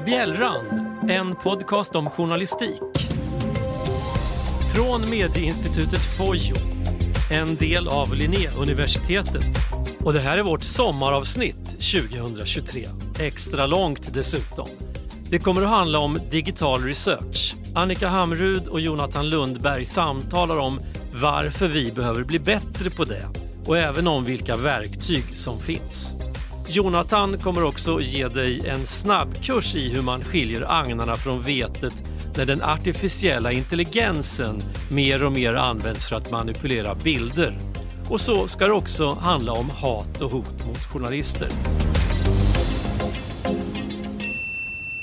är Bjällran, en podcast om journalistik. Från medieinstitutet Fojo, en del av Linnéuniversitetet. Och det här är vårt sommaravsnitt 2023. Extra långt dessutom. Det kommer att handla om digital research. Annika Hamrud och Jonathan Lundberg samtalar om varför vi behöver bli bättre på det och även om vilka verktyg som finns. Jonathan kommer också ge dig en snabbkurs i hur man skiljer agnarna från vetet när den artificiella intelligensen mer och mer används för att manipulera bilder. Och så ska det också handla om hat och hot mot journalister.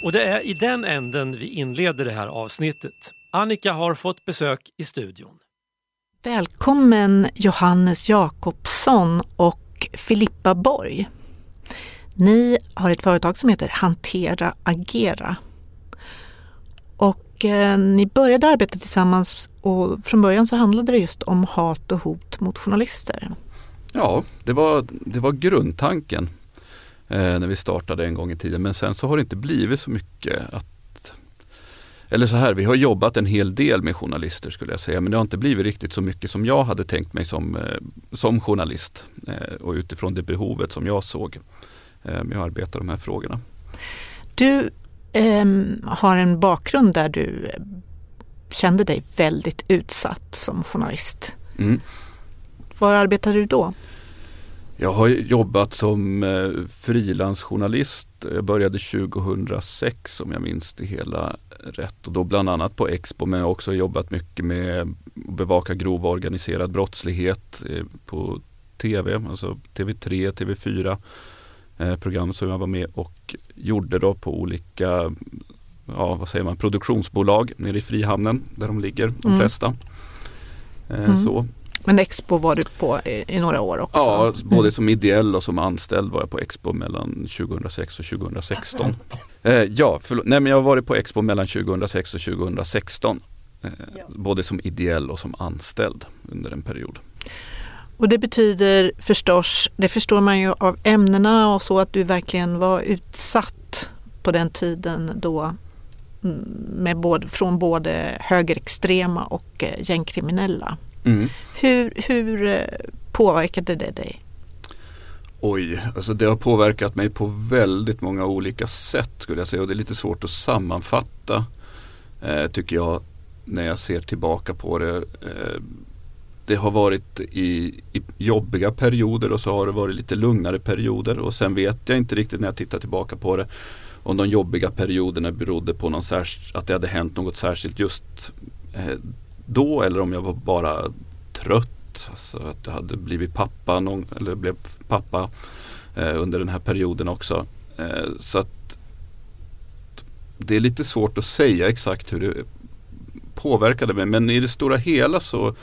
Och det är i den änden vi inleder det här avsnittet. Annika har fått besök i studion. Välkommen Johannes Jakobsson och Filippa Borg. Ni har ett företag som heter Hantera Agera. Och eh, ni började arbeta tillsammans och från början så handlade det just om hat och hot mot journalister. Ja, det var, det var grundtanken eh, när vi startade en gång i tiden. Men sen så har det inte blivit så mycket att eller så här, vi har jobbat en hel del med journalister skulle jag säga, men det har inte blivit riktigt så mycket som jag hade tänkt mig som, eh, som journalist eh, och utifrån det behovet som jag såg eh, med att arbeta de här frågorna. Du eh, har en bakgrund där du kände dig väldigt utsatt som journalist. Mm. Var arbetade du då? Jag har jobbat som eh, frilansjournalist. Jag började 2006 om jag minns det hela rätt och då bland annat på Expo men jag har också jobbat mycket med att bevaka grov organiserad brottslighet eh, på TV, alltså TV3, TV4 eh, program som jag var med och gjorde då på olika ja, vad säger man, produktionsbolag nere i Frihamnen där de ligger, de mm. flesta. Eh, mm. Så. Men Expo var du på i, i några år också? Ja, både mm. som ideell och som anställd var jag på Expo mellan 2006 och 2016. Eh, ja, förlåt. Nej, men jag har varit på Expo mellan 2006 och 2016. Eh, ja. Både som ideell och som anställd under en period. Och det betyder förstås, det förstår man ju av ämnena och så att du verkligen var utsatt på den tiden då mm, med både, från både högerextrema och eh, gängkriminella. Mm. Hur, hur eh, påverkade det dig? Oj, alltså det har påverkat mig på väldigt många olika sätt skulle jag säga och det är lite svårt att sammanfatta eh, tycker jag när jag ser tillbaka på det. Eh, det har varit i, i, jobbiga perioder och så har det varit lite lugnare perioder och sen vet jag inte riktigt när jag tittar tillbaka på det om de jobbiga perioderna berodde på någon att det hade hänt något särskilt just eh, då eller om jag var bara trött. Alltså att jag hade blivit pappa, någon, eller blev pappa eh, under den här perioden också. Eh, så att det är lite svårt att säga exakt hur det påverkade mig men i det stora hela så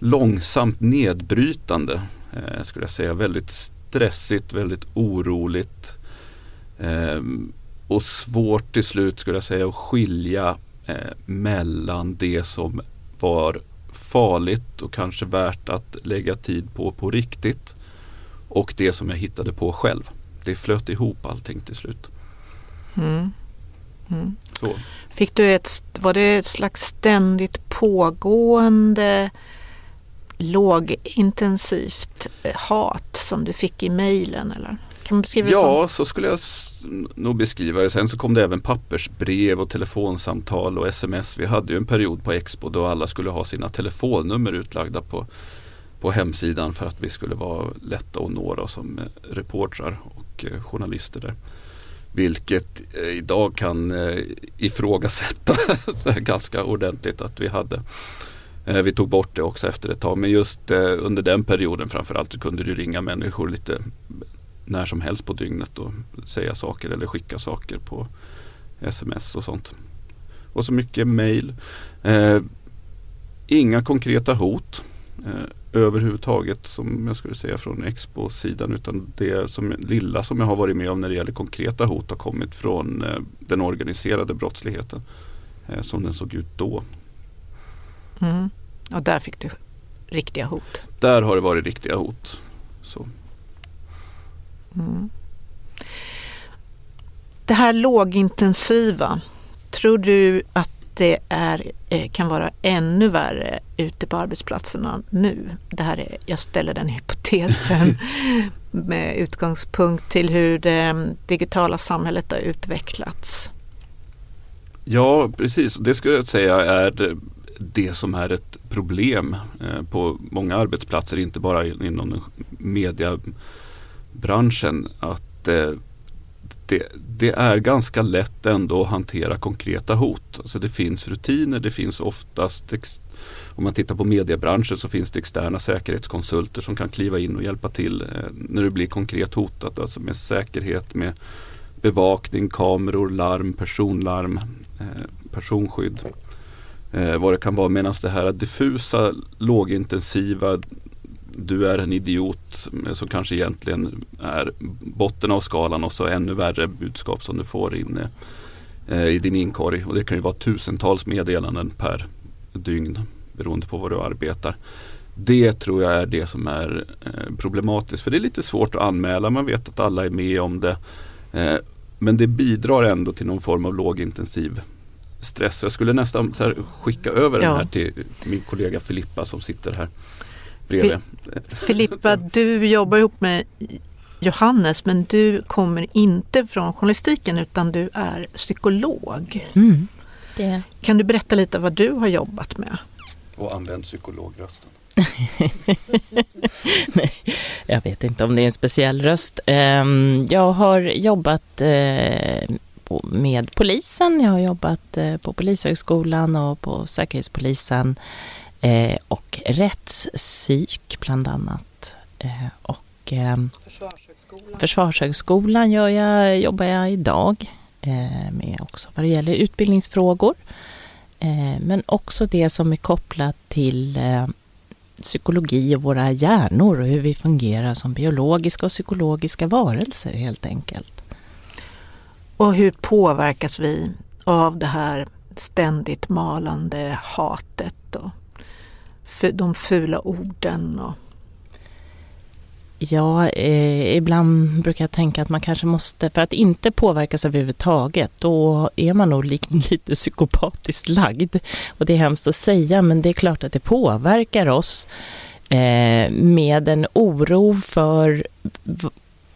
långsamt nedbrytande eh, skulle jag säga. Väldigt stressigt, väldigt oroligt eh, och svårt till slut skulle jag säga att skilja eh, mellan det som var farligt och kanske värt att lägga tid på på riktigt. Och det som jag hittade på själv. Det flöt ihop allting till slut. Mm. Mm. Fick du ett, var det ett slags ständigt pågående lågintensivt hat som du fick i mejlen eller? Kan man beskriva det Ja, så? så skulle jag nog beskriva det. Sen så kom det även pappersbrev och telefonsamtal och sms. Vi hade ju en period på Expo då alla skulle ha sina telefonnummer utlagda på, på hemsidan för att vi skulle vara lätta att nå som eh, reportrar och eh, journalister där. Vilket eh, idag kan ifrågasätta ganska ordentligt att vi hade. Eh, vi tog bort det också efter ett tag men just eh, under den perioden framförallt så kunde du ringa människor lite när som helst på dygnet och säga saker eller skicka saker på sms och sånt. Och så mycket mail. Eh, inga konkreta hot eh, överhuvudtaget som jag skulle säga från Expo-sidan utan det som, lilla som jag har varit med om när det gäller konkreta hot har kommit från eh, den organiserade brottsligheten eh, som den såg ut då. Mm. Och där fick du riktiga hot? Där har det varit riktiga hot. Så. Mm. det här lågintensiva, tror du att det är, eh, kan vara ännu värre ute på arbetsplatserna nu? Det här är, jag ställer den hypotesen med utgångspunkt till hur det digitala samhället har utvecklats. Ja, precis. Det skulle jag säga är det som är ett problem eh, på många arbetsplatser, inte bara inom mediebranschen. Att eh, det, det, är ganska lätt ändå att hantera konkreta hot. Alltså det finns rutiner, det finns oftast om man tittar på mediebranschen så finns det externa säkerhetskonsulter som kan kliva in och hjälpa till eh, när det blir konkret hotat. Alltså med säkerhet, med bevakning, kameror, larm, personlarm, personskydd eh, vad det kan vara. Medan det här diffusa, lågintensiva, du är en idiot eh, som kanske egentligen är botten av skalan och så ännu värre budskap som du får in eh, i din inkorg. Och det kan ju vara tusentals meddelanden per dygn beroende på var du arbetar. Det tror jag är det som är eh, problematiskt. För det är lite svårt att anmäla. Man vet att alla är med om det. Eh, men det bidrar ändå till någon form av lågintensiv stress. Jag skulle nästan så skicka över ja. den här till min kollega Filippa som sitter här bredvid. Filippa, du jobbar ihop med Johannes men du kommer inte från journalistiken utan du är psykolog. Mm, det. Kan du berätta lite vad du har jobbat med? Och använt psykologrösten. Nej, jag vet inte om det är en speciell röst. Ehm, jag har jobbat eh, med polisen. Jag har jobbat eh, på Polishögskolan och på Säkerhetspolisen eh, och rättspsyk bland annat. Eh, och Försvarshögskolan. Försvarshögskolan gör jag, jobbar jag idag med också vad det gäller utbildningsfrågor. Men också det som är kopplat till psykologi och våra hjärnor och hur vi fungerar som biologiska och psykologiska varelser helt enkelt. Och hur påverkas vi av det här ständigt malande hatet och de fula orden? Och... Ja, eh, ibland brukar jag tänka att man kanske måste, för att inte påverkas överhuvudtaget, då är man nog lite psykopatiskt lagd. Och det är hemskt att säga, men det är klart att det påverkar oss eh, med en oro för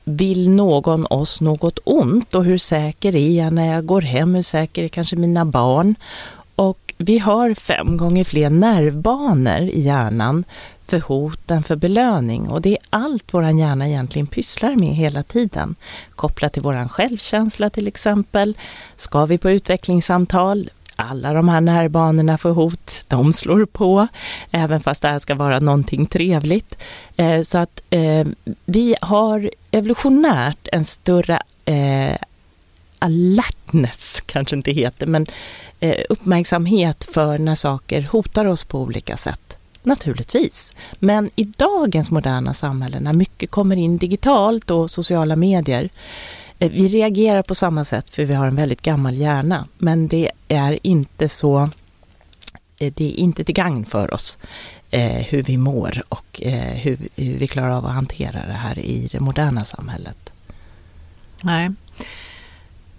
vill någon oss något ont och hur säker är jag när jag går hem? Hur säker är kanske mina barn? Och vi har fem gånger fler nervbanor i hjärnan för hot än för belöning och det är allt vår hjärna egentligen pysslar med hela tiden. Kopplat till vår självkänsla till exempel. Ska vi på utvecklingssamtal? Alla de här närbanorna får hot, de slår på, även fast det här ska vara någonting trevligt. Eh, så att eh, vi har evolutionärt en större eh, alertness, kanske inte heter, men eh, uppmärksamhet för när saker hotar oss på olika sätt. Naturligtvis. Men i dagens moderna samhälle när mycket kommer in digitalt och sociala medier Eh, Eh, vi reagerar på samma sätt för vi har en väldigt gammal hjärna, men det är inte så eh, det är inte till gagn för oss eh, hur vi mår och eh, hur, hur, vi klarar av att hantera det här i det moderna samhället. Nej.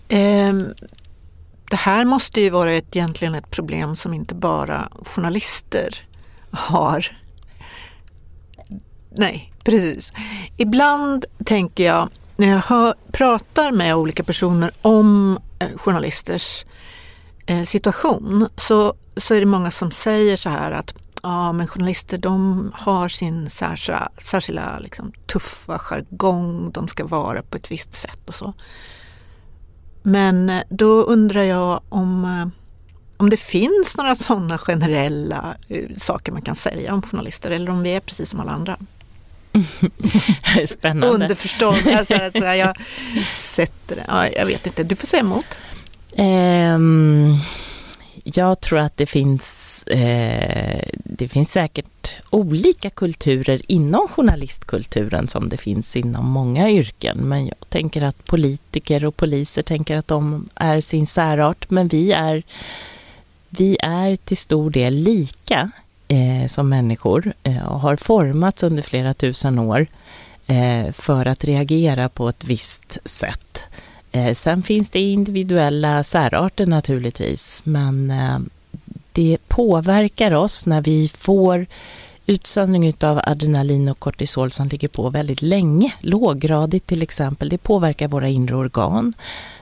Eh, det här måste ju vara ett, egentligen ett problem som inte bara journalister har. Nej, precis. Ibland tänker jag när jag hör, pratar med olika personer om eh, journalisters eh, situation så, så är det många som säger så här att ja, men journalister de har sin särskilda, särskilda liksom, tuffa jargong, de ska vara på ett visst sätt och så. Men eh, då undrar jag om, eh, om det finns några sådana generella eh, saker man kan säga om journalister eller om vi är precis som alla andra. Spännande. Underförstått. Alltså, alltså, jag sätter det. Ja, jag vet inte, du får säga emot. Um, jag tror att det finns, eh, det finns säkert olika kulturer inom journalistkulturen som det finns inom många yrken. Men jag tänker att politiker och poliser tänker att de är sin särart. Men vi är, vi är till stor del lika eh, som människor eh, och har formats under flera tusen år eh, för att reagera på ett visst sätt. Eh, sen finns det individuella särarter naturligtvis, men eh, det påverkar oss när vi får utsöndring av adrenalin och kortisol som ligger på väldigt länge, låggradigt till exempel. Det påverkar våra inre organ.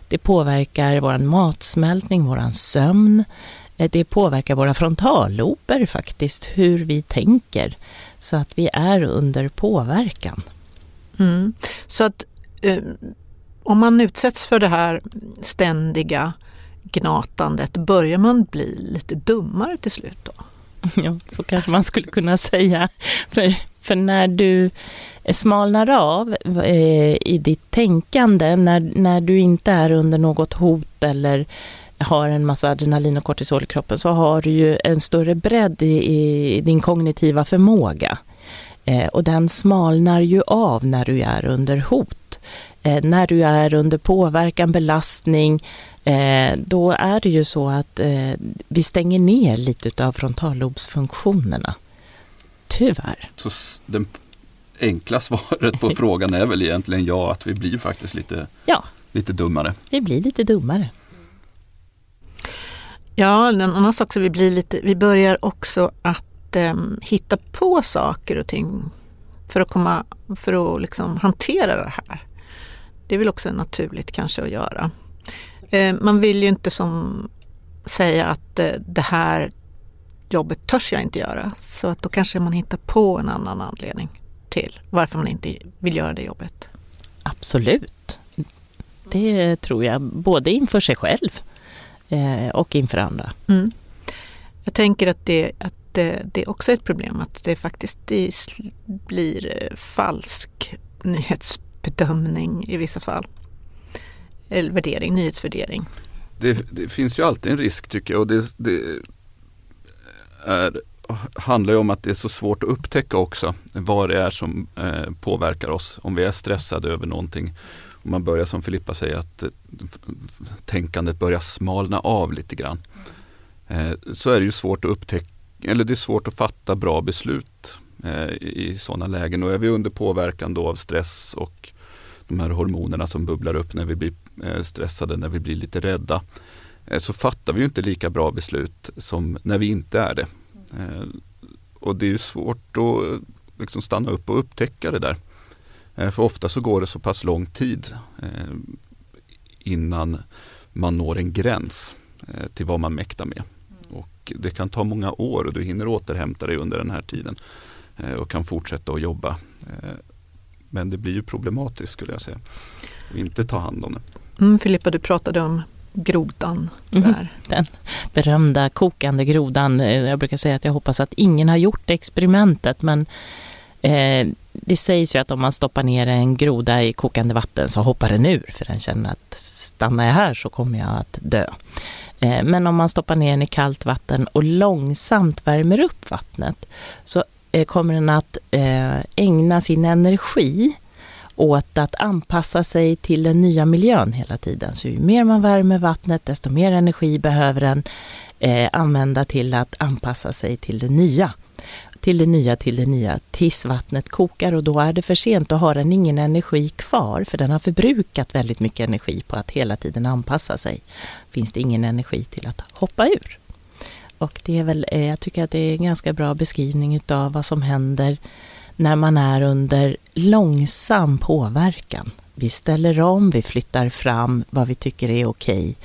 Det påverkar vår matsmältning, vår sömn. Eh, det påverkar våra frontallober faktiskt, hur vi tänker. Så att vi är under påverkan. Mm. Så att eh, om man utsätts för det här ständiga gnatandet, börjar man bli lite dummare till slut då? Ja, så kanske man skulle kunna säga. För, för när du smalnar av eh, i ditt tänkande, när, när du inte är under något hot eller har en massa adrenalin och kortisol i kroppen, så har du ju en större bredd i, i din kognitiva förmåga. Eh, och den smalnar ju av när du är under hot. Eh, när du är under påverkan, belastning, eh, då är det ju så att eh, vi stänger ner lite av frontallobsfunktionerna. Tyvärr. Så den enkla svaret på frågan är väl egentligen ja, att vi blir faktiskt lite, ja, lite dummare. Vi blir lite dummare. Ja, en annan sak som vi blir lite, vi börjar också att eh, hitta på saker och ting för att, komma, för att liksom hantera det här. Det är väl också naturligt kanske att göra. Eh, man vill ju inte som säga att eh, det här jobbet törs jag inte göra. Så att då kanske man hittar på en annan anledning till varför man inte vill göra det jobbet. Absolut. Det tror jag, både inför sig själv eh, och inför andra. Mm. Jag tänker att det, att det, det är också ett problem att det faktiskt det blir falsk nyhetsbedömning i vissa fall. Eller värdering, nyhetsvärdering. Det, det finns ju alltid en risk tycker jag och det, det är, handlar ju om att det är så svårt att upptäcka också vad det är som eh, påverkar oss. Om vi är stressade över någonting. Om man börjar som Filippa säger att eh, tänkandet börjar smalna av lite grann. Eh, så är det ju svårt att upptäcka, eller det är svårt att fatta bra beslut eh, i sådana lägen. Och är vi under påverkan då av stress och de här hormonerna som bubblar upp när vi blir eh, stressade, när vi blir lite rädda. Eh, så fattar vi inte lika bra beslut som när vi inte är det. Och det är svårt att liksom stanna upp och upptäcka det där. För ofta så går det så pass lång tid innan man når en gräns till vad man mäktar med. Och det kan ta många år och du hinner återhämta dig under den här tiden och kan fortsätta att jobba. Men det blir ju problematiskt skulle jag säga. Att inte ta hand om det. Mm, Filippa, du pratade om grodan mm, där. Den berömda kokande grodan. Eh, jag brukar säga att jag hoppas att ingen har gjort experimentet men eh, det sägs ju att om man stoppar ner en groda i kokande vatten så hoppar den ur för den känner att stannar jag här så kommer jag att dö. Eh, men om man stoppar ner den i kallt vatten och långsamt värmer upp vattnet så eh, kommer den att eh, ägna sin energi åt att anpassa sig till den nya miljön hela tiden. Så ju mer man värmer vattnet, desto mer energi behöver den eh, använda till att anpassa sig till det nya. Till det nya, till det nya, tills vattnet kokar och då är det för sent. Då har den ingen energi kvar, för den har förbrukat väldigt mycket energi på att hela tiden anpassa sig. Finns det ingen energi till att hoppa ur. Och det är väl, eh, jag tycker att det är en ganska bra beskrivning utav vad som händer när man är under långsam påverkan. Vi ställer om, vi flyttar fram vad vi tycker är okej. Okay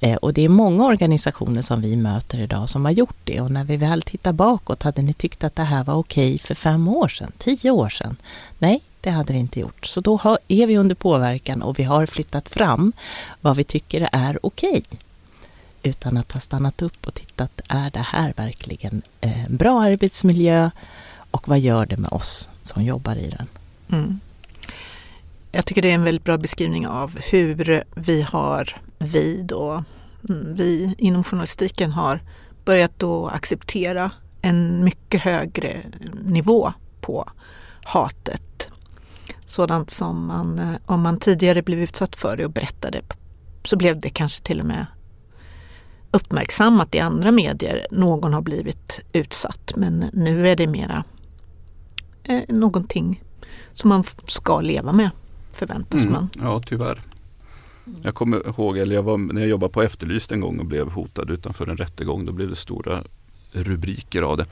Eh, och det är många organisationer som vi möter idag som har gjort det. Och när vi väl tittar bakåt, hade ni tyckt att det här var okej för fem år sedan, tio år sedan? Nej, det hade vi inte gjort. Så då är vi under påverkan och vi har flyttat fram vad vi tycker är okej utan att ha stannat upp och tittat, är det här verkligen en bra arbetsmiljö och vad gör det med oss som jobbar i den? Mm. Jag tycker det är en väldigt bra beskrivning av hur vi har, vi då, mm, vi inom journalistiken har börjat då acceptera en mycket högre nivå på hatet. Sådant som man, eh, om man tidigare blev utsatt för det och berättade så blev det kanske till och med uppmärksammat i andra medier. Någon har blivit utsatt men nu är det mera eh, någonting som man ska leva med förväntas mm. man. Ja tyvärr. Jag kommer ihåg, eller jag var, när jag jobbade på Efterlyst en gång och blev hotad utanför en rättegång. Då blev det stora rubriker av det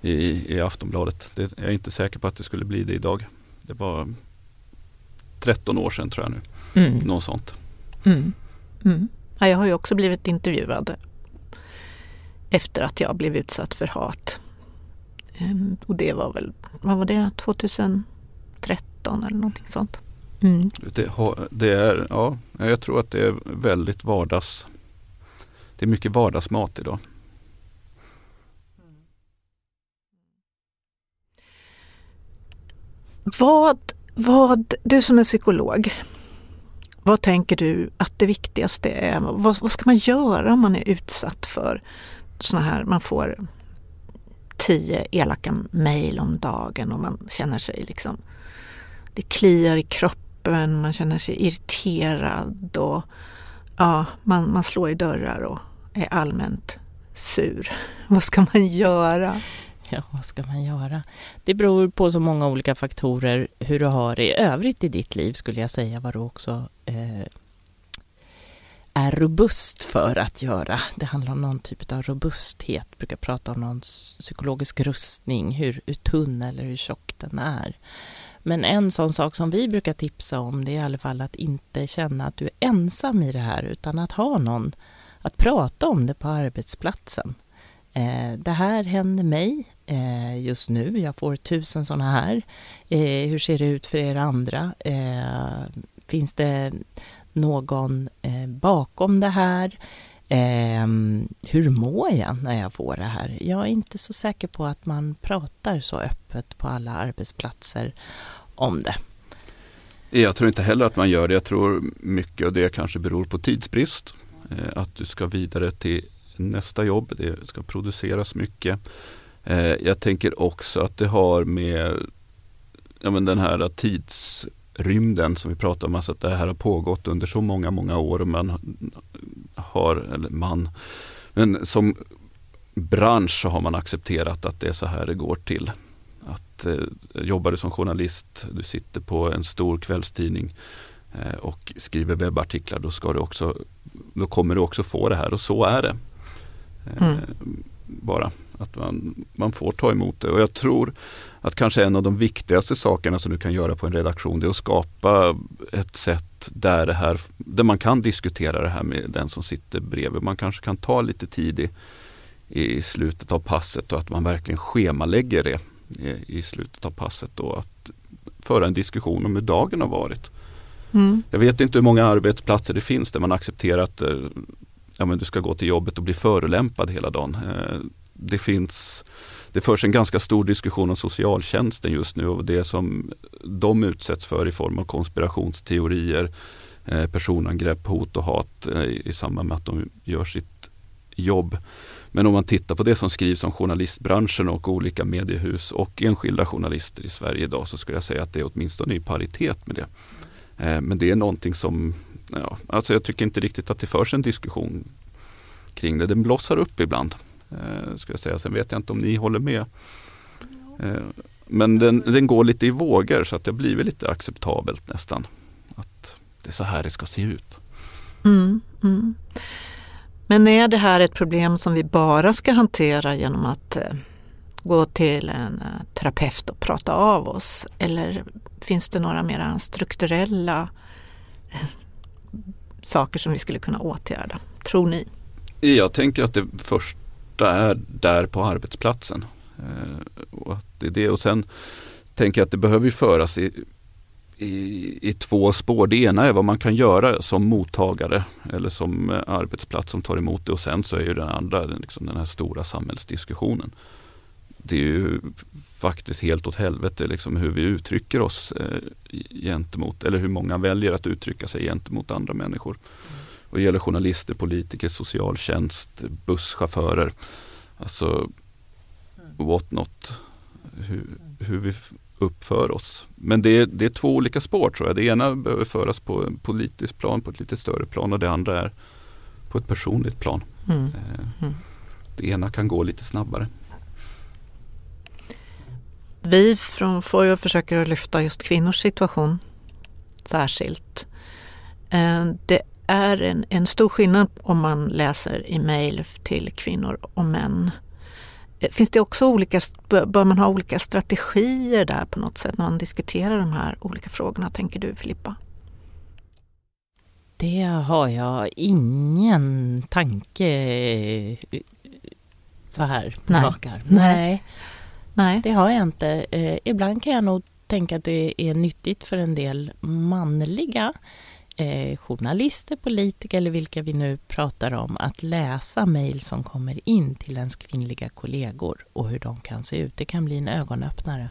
i, i Aftonbladet. Det, jag är inte säker på att det skulle bli det idag. Det var 13 år sedan tror jag nu. Mm. Något sånt. Mm. Mm. Ja, jag har ju också blivit intervjuad efter att jag blev utsatt för hat. Ehm, och det var väl, vad var det, 2013 eller någonting sånt. Mm. Det, det, är, ja, jag tror att det är väldigt vardags. Det är mycket vardagsmat idag. Vad, vad, du som är psykolog, vad tänker du att det viktigaste är? Vad, vad ska man göra om man är utsatt för sådana här, man får tio elaka mejl om dagen och man känner sig liksom, det kliar i kroppen, man känner sig irriterad och ja, man, man slår i dörrar och är allmänt sur. Vad ska man göra? Ja, vad ska man göra? Det beror på så många olika faktorer hur du har det i övrigt i ditt liv skulle jag säga, vad du också eh, är robust för att göra. Det handlar om någon typ av robusthet, jag brukar prata om någon psykologisk rustning, hur, hur tunn eller hur tjock den är. Men en sån sak som vi brukar tipsa om det är i alla fall att inte känna att du är ensam i det här utan att ha någon att prata om det på arbetsplatsen. Eh, det här händer mig eh, just nu. Jag får tusen sådana här. Eh, hur ser det ut för er andra? Eh, finns det någon eh, bakom det här? Ehm, hur mår jag när jag får det här? Jag är inte så säker på att man pratar så öppet på alla arbetsplatser om det. Jag tror inte heller att man gör det. Jag tror mycket av det kanske beror på tidsbrist. Eh, att du ska vidare till nästa jobb. Det ska produceras mycket. Eh, jag tänker också att det har med ja, men den här tidsrymden som vi pratar om, alltså att det här har pågått under så många, många år och man har, eller man, men som bransch så har man accepterat att det är så här det går till. Att eh, jobbar du som journalist, du sitter på en stor kvällstidning eh, och skriver webbartiklar, då, ska du också, då kommer du också få det här och så är det. Eh, mm. Bara att man, man får ta emot det och jag tror att kanske en av de viktigaste sakerna som du kan göra på en redaktion det är att skapa ett sätt där, det här, där man kan diskutera det här med den som sitter bredvid. Man kanske kan ta lite tid i, i slutet av passet och att man verkligen schemalägger det i, slutet av passet och att föra en diskussion om hur dagen har varit. Mm. Jag vet inte hur många arbetsplatser det finns där man accepterar att eh, ja, men du ska gå till jobbet och bli förolämpad hela dagen. Eh, det finns det förs en ganska stor diskussion om socialtjänsten just nu och det som de utsätts för i form av konspirationsteorier, eh, personangrepp, hot och hat i samband med att de gör sitt jobb. Men om man tittar på det som skrivs om journalistbranschen och olika mediehus och enskilda journalister i Sverige idag så skulle jag säga att det är åtminstone i paritet med det. Eh, men det är någonting som ja, alltså jag tycker inte riktigt att det förs en diskussion kring det. Den blossar upp ibland. Eh, ska jag säga. Sen vet jag inte om ni håller med. Eh, men den, den går lite i vågor så att det har blivit lite acceptabelt nästan. Att det är så här det ska se ut. Mm, mm. Men är det här ett problem som vi bara ska hantera genom att eh, gå till en eh, terapeut och prata av oss? Eller finns det några mer strukturella eh, saker som vi skulle kunna åtgärda, tror ni? Jag tänker att det första är där på arbetsplatsen. Och, att det är det. och sen tänker jag att det behöver föras i, i, i två spår. Det ena är vad man kan göra som mottagare eller som eh, arbetsplats som tar emot det och sen så är ju den andra liksom den här stora samhällsdiskussionen. Det är ju faktiskt helt åt helvete liksom hur vi uttrycker oss eh, gentemot, eller hur många väljer att uttrycka sig gentemot andra människor. Mm. Och det gäller journalister, politiker, socialtjänst, busschaufförer. Alltså what not. Hur, hur vi uppför oss. Men det är, det är två olika spår tror jag. Det ena behöver föras på en politisk plan, på ett lite större plan och det andra är på ett personligt plan. Mm. Eh, mm. Det ena kan gå lite snabbare. Vi från FOIO försöker att lyfta just kvinnors situation särskilt. Eh, det är en, en stor skillnad om man läser i mejl till kvinnor och män. Finns det också olika, bör man ha olika strategier där på något sätt när man diskuterar de här olika frågorna, tänker du Filippa? Det har jag ingen tanke eh, så här på Nej. Nej. Nej. Nej. det har jag inte. Eh, ibland kan jag nog tänka att det är nyttigt för en del manliga eh, journalister, politiker eller vilka vi nu pratar om att läsa mejl som kommer in till ens kvinnliga kollegor och hur de kan se ut. Det kan bli en ögonöppnare.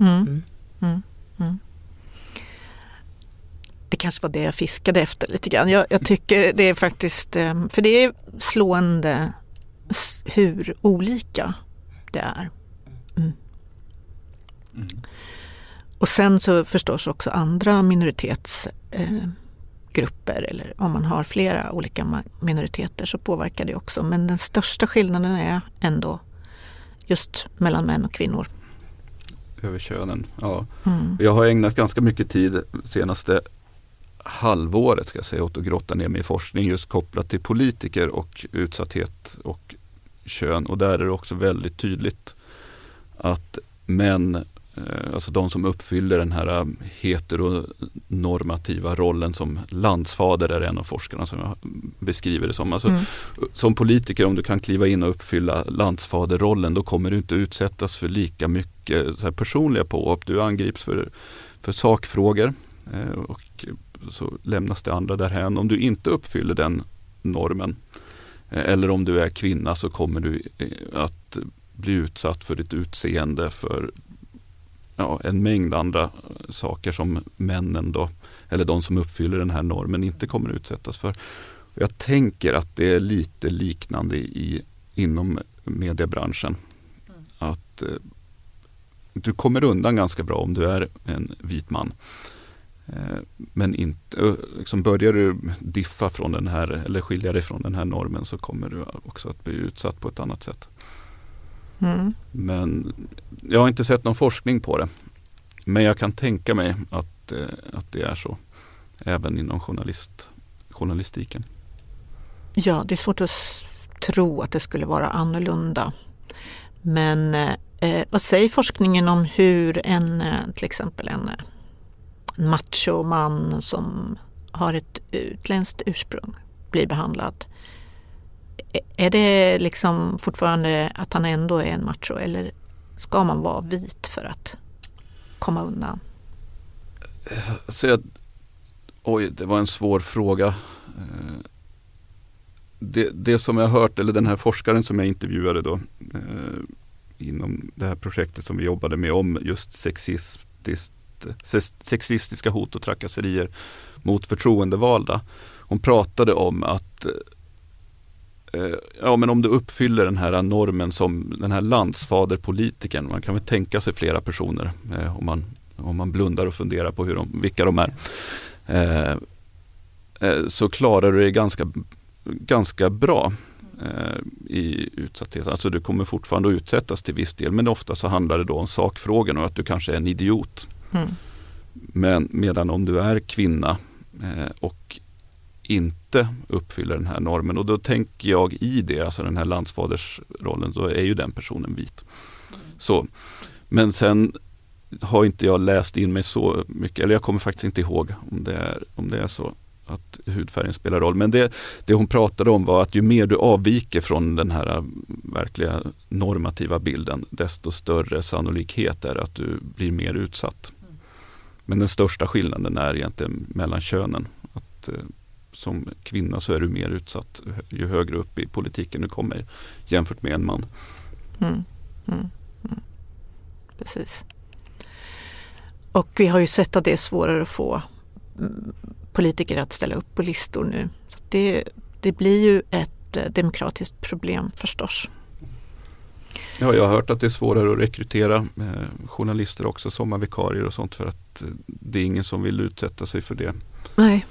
Mm. Mm. Mm. Mm. Det kanske var det jag fiskade efter lite grann. Jag, jag tycker det är faktiskt, eh, för det är slående hur olika det är. Mm. Och sen så förstås också andra minoritetsgrupper eh, eller om man har flera olika minoriteter så påverkar det också. Men den största skillnaden är ändå just mellan män och kvinnor. Över könen, ja. Mm. Jag har ägnat ganska mycket tid senaste halvåret ska jag säga åt att grotta ner mig i forskning just kopplat till politiker och utsatthet och kön. Och där är det också väldigt tydligt att män, alltså de som uppfyller den här eh, heteronormativa rollen som landsfader är en av forskarna som jag beskriver det som. Alltså, Mm. Som politiker om du kan kliva in och uppfylla landsfaderrollen då kommer du inte utsättas för lika mycket så här, personliga påhopp. Du angrips för, för sakfrågor eh, och så lämnas det andra därhän. Om du inte uppfyller den normen eh, eller om du är kvinna så kommer du eh, att bli utsatt för ditt utseende för ja, en mängd andra saker som männen då, eller de som uppfyller den här normen inte kommer utsättas för. Jag tänker att det är lite liknande i, inom mediebranschen. Att eh, du kommer undan ganska bra om du är en vit man. Eh, men inte, liksom börjar du diffa från den här eller skilja dig från den här normen så kommer du också att bli utsatt på ett annat sätt. Mm. Men jag har inte sett någon forskning på det. Men jag kan tänka mig att, eh, att det är så. Även inom journalist, journalistiken. Ja, det är svårt att tro att det skulle vara annorlunda. Men eh, eh vad säger forskningen om hur en, eh, till exempel en, eh, en machoman som har ett utländskt ursprung blir behandlad? Är det liksom fortfarande att han ändå är en macho eller ska man vara vit för att komma undan? Så jag, oj, det var en svår fråga. Eh, det, det som jag har hört, eller den här forskaren som jag intervjuade då eh, inom det här projektet som vi jobbade med om just sexistiskt, sexistiska hot och trakasserier mot förtroendevalda. Hon pratade om att eh, ja, men om du uppfyller den här normen som den här landsfaderpolitikern, man kan väl tänka sig flera personer eh, om, man, om man blundar och funderar på hur de, vilka de är. Eh, eh, så klarar du dig ganska, ganska bra eh, i utsatthet. Alltså du kommer fortfarande att utsättas till viss del men ofta så handlar det då om sakfrågan och att du kanske är en idiot. Mm. Men medan om du är kvinna eh, och inte uppfyller den här normen och då tänker jag i det, alltså den här landsfadersrollen, då är ju den personen vit. Så. Men sen har inte jag läst in mig så mycket, eller jag kommer faktiskt inte ihåg om det är, om det är så att hudfärgen spelar roll. Men det, det hon pratade om var att ju mer du avviker från den här verkliga normativa bilden, desto större sannolikhet är det att du blir mer utsatt. Men den största skillnaden är egentligen mellan könen. Att, eh, som kvinna så är du mer utsatt ju högre upp i politiken du kommer jämfört med en man. Mm. Mm. Mm. Precis. Och vi har ju sett att det är svårare att få mm, politiker att ställa upp på listor nu. Så det, det blir ju ett eh, demokratiskt problem förstås. Ja, jag har hört att det är svårare att rekrytera eh, journalister också, sommarvikarier och sånt för att eh, det är ingen som vill utsätta sig för det Nej,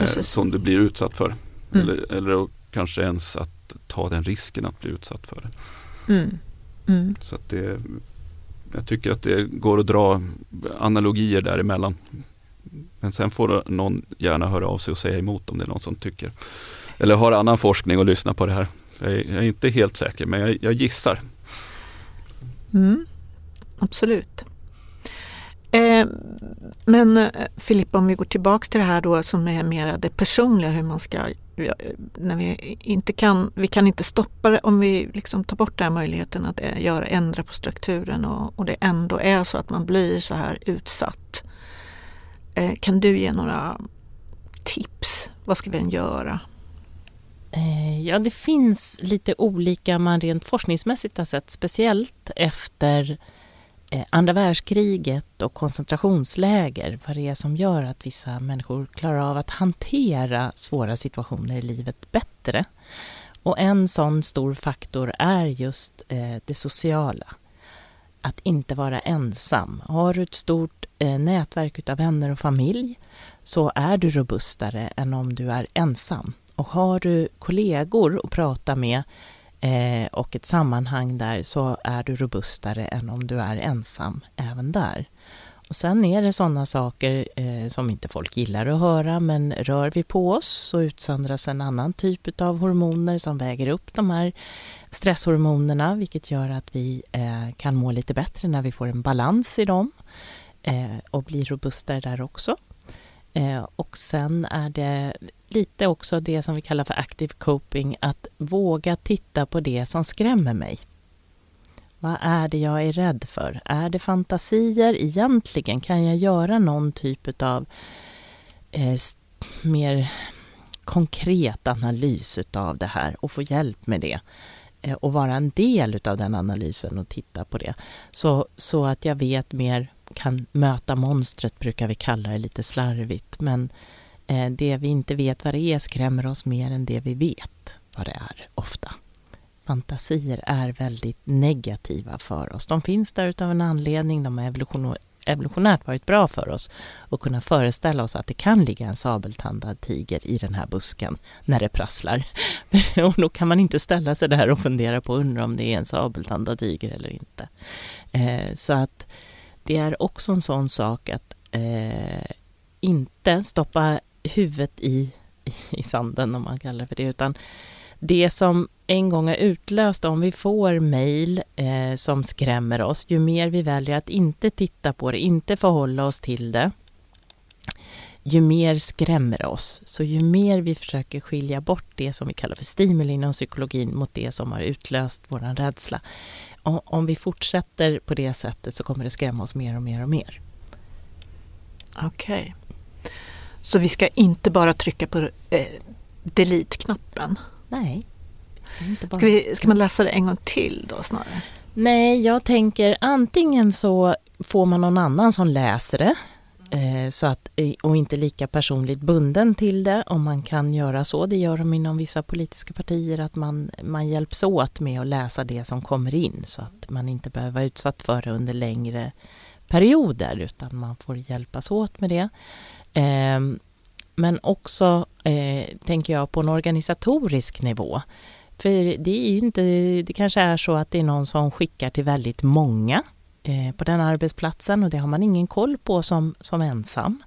eh, som du blir utsatt för. Mm. Eller, eller kanske ens att ta den risken att bli utsatt för det. mm. Mm. Så att det, jag tycker att det går att dra analogier däremellan. Men sen får någon gärna höra av sig och säga emot om det är någon som tycker. Eller har annan forskning och lyssna på det här. Jag är, jag är inte helt säker men jag, jag gissar. Mm, absolut. Eh, men eh, Filippa, om vi går tillbaks till det här då som är mer det personliga, hur man ska när vi inte kan, vi kan inte stoppa det om vi liksom tar bort den här möjligheten att eh, göra, ändra på strukturen och, och det ändå är så att man blir så här utsatt. Eh, kan du ge några tips? Vad ska vi göra? Eh, ja, det finns lite olika man rent forskningsmässigt har sett, speciellt efter Eh, andra världskriget och koncentrationsläger, vad det är som gör att vissa människor klarar av att hantera svåra situationer i livet bättre. Och en sån stor faktor är just eh, det sociala. Att inte vara ensam. Har du ett stort eh, nätverk av vänner och familj så är du robustare än om du är ensam. Och har du kollegor att prata med eh, och ett sammanhang där så är du robustare än om du är ensam även där. Och sen är det sådana saker eh, som inte folk gillar att höra men rör vi på oss så utsöndras en annan typ av hormoner som väger upp de här stresshormonerna vilket gör att vi eh, kan må lite bättre när vi får en balans i dem eh, och blir robustare där också. Eh, och sen är det lite också det som vi kallar för active coping, att våga titta på det som skrämmer mig. Vad är det jag är rädd för? Är det fantasier egentligen? Kan jag göra någon typ av eh, mer konkret analys av det här och få hjälp med det? Eh, och vara en del av den analysen och titta på det. Så, så att jag vet mer, kan möta monstret brukar vi kalla det lite slarvigt. Men Eh, det vi inte vet vad det är skrämmer oss mer än det vi vet vad det är, ofta. Fantasier är väldigt negativa för oss. De finns där av en anledning. De har evolutionärt varit bra för oss att kunna föreställa oss att det kan ligga en sabeltandad tiger i den här busken när det prasslar. och då kan man inte ställa sig där och fundera på undra om det är en sabeltandad tiger eller inte. Eh, så att det är också en sån sak att eh, inte stoppa huvudet i, i sanden, om man kallar det för det, utan det som en gång är utlöst, om vi får mejl eh, som skrämmer oss, ju mer vi väljer att inte titta på det, inte förhålla oss till det, ju mer skrämmer oss. Så ju mer vi försöker skilja bort det som vi kallar för stimuli inom psykologin mot det som har utlöst vår rädsla. Om vi fortsätter på det sättet så kommer det skrämma oss mer och mer och mer. Okej. Okay. Så vi ska inte bara trycka på eh, delete-knappen? Nej. Ska, inte bara... ska, vi, ska man läsa det en gång till då snarare? Nej, jag tänker antingen så får man någon annan som läser det eh, så att, eh, och inte lika personligt bunden till det om man kan göra så. Det gör de inom vissa politiska partier att man, man hjälps åt med att läsa det som kommer in så att man inte behöver vara utsatt för det under längre perioder utan man får hjälpas åt med det. Eh, men också, eh, tänker jag, på en organisatorisk nivå. För det är ju inte, det kanske är så att det är någon som skickar till väldigt många eh, på den arbetsplatsen och det har man ingen koll på som, som ensam.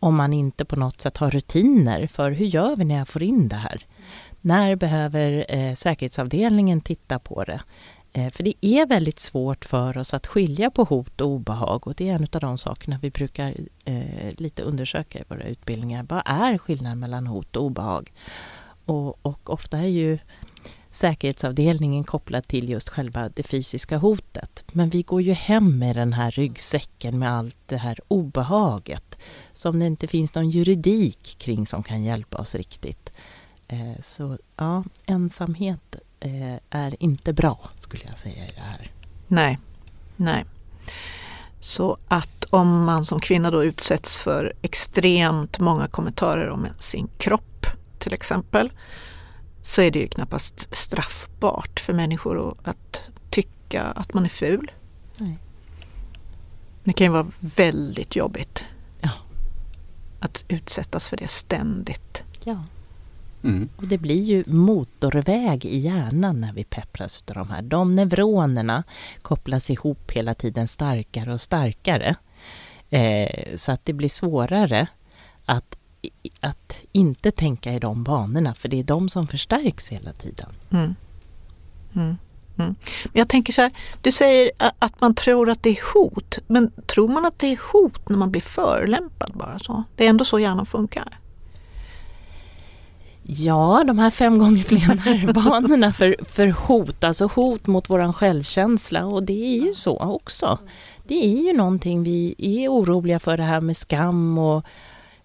Om man inte på något sätt har rutiner för hur gör vi när jag får in det här? När behöver eh, säkerhetsavdelningen titta på det? Eh, för det är väldigt svårt för oss att skilja på hot och obehag och det är en av de sakerna vi brukar eh, lite undersöka i våra utbildningar. Vad är skillnaden mellan hot och obehag? Och, och ofta är ju säkerhetsavdelningen kopplad till just själva det fysiska hotet. Men vi går ju hem med den här ryggsäcken med allt det här obehaget som det inte finns någon juridik kring som kan hjälpa oss riktigt. Eh, så ja, ensamhet eh, är inte bra, skulle jag säga i det här. Nej, nej. Så att om man som kvinna då utsätts för extremt många kommentarer om sin kropp till exempel så är det ju knappast straffbart för människor att tycka att man är ful. Nej. Det kan ju vara väldigt jobbigt ja. att utsättas för det ständigt. Ja. Mm. Och det blir ju motorväg i hjärnan när vi peppras av de här. De neuronerna kopplas ihop hela tiden starkare och starkare. Eh, så att det blir svårare att, att inte tänka i de banorna för det är de som förstärks hela tiden. Mm. Mm. Mm. Men jag tänker så här, du säger att man tror att det är hot, men tror man att det är hot när man blir förolämpad bara så? Det är ändå så hjärnan funkar. Ja, de här fem gånger fler nervbanorna för, för hot, alltså hot mot våran självkänsla. Och det är ju så också. Det är ju någonting vi är oroliga för det här med skam och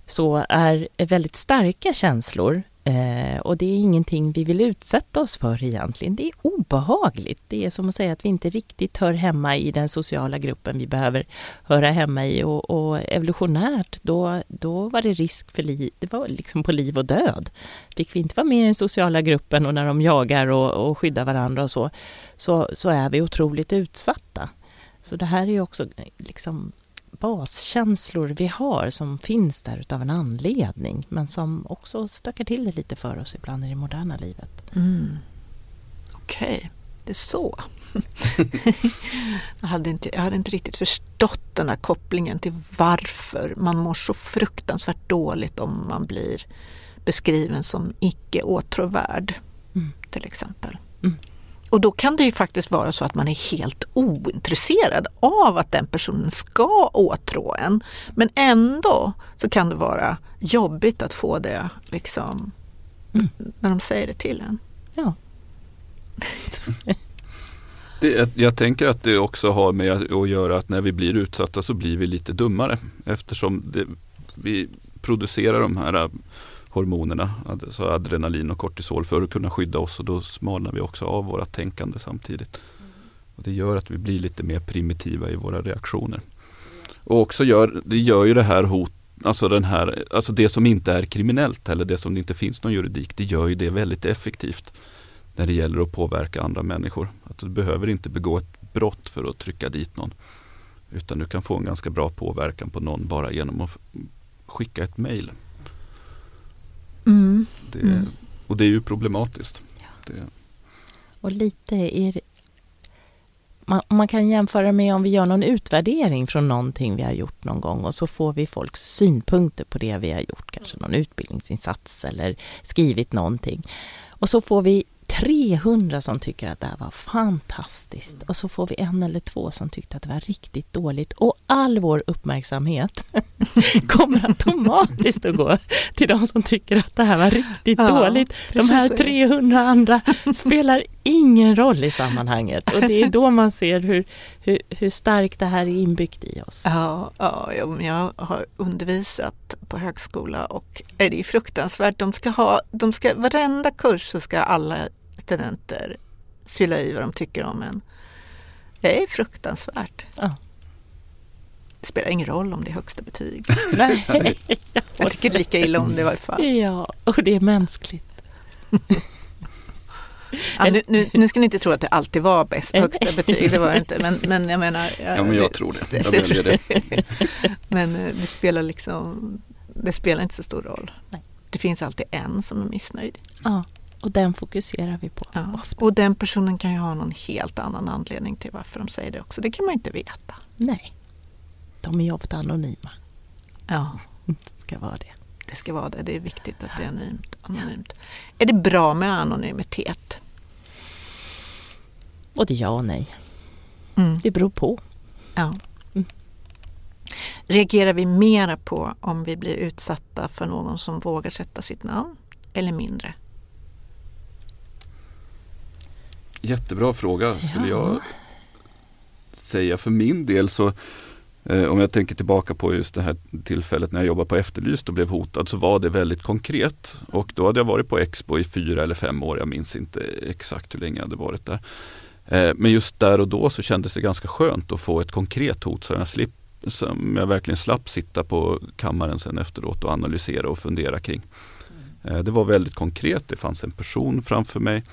så är väldigt starka känslor Eh, och det är ingenting vi vill utsätta oss för egentligen. Det är obehagligt. Det är som att säga att vi inte riktigt hör hemma i den sociala gruppen vi behöver höra hemma i. Och, och evolutionärt, då, då var det risk för liv. Det var liksom på liv och död. Fick vi inte vara med i den sociala gruppen och när de jagar och, och skyddar varandra och så, så, så är vi otroligt utsatta. Så det här är ju också liksom baskänslor vi har som finns där utav en anledning men som också stökar till det lite för oss ibland i det moderna livet. Mm. Okej, okay. det är så. jag, hade inte, jag hade inte riktigt förstått den här kopplingen till varför man mår så fruktansvärt dåligt om man blir beskriven som icke åtråvärd mm. till exempel. Mm. Och då kan det ju faktiskt vara så att man är helt ointresserad av att den personen ska åtrå en. Men ändå så kan det vara jobbigt att få det liksom mm. när de säger det till en. Ja. det, jag tänker att det också har med att göra att när vi blir utsatta så blir vi lite dummare eftersom det, vi producerar de här hormonerna, alltså adrenalin och kortisol för att kunna skydda oss och då smalnar vi också av vårt tänkande samtidigt. Och det gör att vi blir lite mer primitiva i våra reaktioner. Och också gör, det gör ju det här hot, alltså, den här, alltså det som inte är kriminellt eller det som det inte finns någon juridik, det gör ju det väldigt effektivt när det gäller att påverka andra människor. Att du behöver inte begå ett brott för att trycka dit någon. Utan du kan få en ganska bra påverkan på någon bara genom att skicka ett mail. Mm. Det, mm. Och det är ju problematiskt. Ja. Och lite är man, man, kan jämföra med om vi gör någon utvärdering från någonting vi har gjort någon gång och så får vi folks synpunkter på det vi har gjort, kanske någon utbildningsinsats eller skrivit någonting. Och så får vi 300 som tycker att det här var fantastiskt och så får vi en eller två som tyckte att det var riktigt dåligt och all vår uppmärksamhet kommer automatiskt att gå till de som tycker att det här var riktigt ja, dåligt. De här 300 andra spelar ingen roll i sammanhanget och det är då man ser hur, hur, hur starkt det här är inbyggt i oss. Ja, ja, jag har undervisat på högskola och är det är fruktansvärt. De ska ha, de ska, varenda kurs så ska alla studenter fylla i vad de tycker om en. Det är fruktansvärt. Ja. Det spelar ingen roll om det är högsta betyg. Nej. Jag tycker lika illa om det i varje fall. Ja, och det är mänskligt. Ja, nu, nu, nu, ska ni inte tro att det alltid var bäst högsta betyg, det var det inte. Men, men jag menar... Ja, men jag tror det. Jag väljer det. men eh, det spelar liksom, det spelar inte så stor roll. Nej. Det finns alltid en som är missnöjd. Ja. Och den fokuserar vi på. Ja. Och den personen kan ju ha någon helt annan anledning till varför de säger det också. Det kan man inte veta. Nej. De är ju ofta anonyma. Ja. Det ska vara det. Det ska vara det. Det är viktigt att det är anonymt. anonymt. Är det bra med anonymitet? Både ja och nej. Mm. Det beror på. Ja. Mm. Reagerar vi mera på om vi blir utsatta för någon som vågar sätta sitt namn eller mindre? Jättebra fråga skulle ja. jag säga. För min del så eh, om jag tänker tillbaka på just det här tillfället när jag jobbade på Efterlyst och blev hotad så var det väldigt konkret. Och då hade jag varit på Expo i fyra eller fem år. Jag minns inte exakt hur länge jag hade varit där. Eh, men just där och då så kändes det ganska skönt att få ett konkret hot så jag, slip, som jag verkligen slapp sitta på kammaren sen efteråt och analysera och fundera kring. Eh, det var väldigt konkret. Det fanns en person framför mig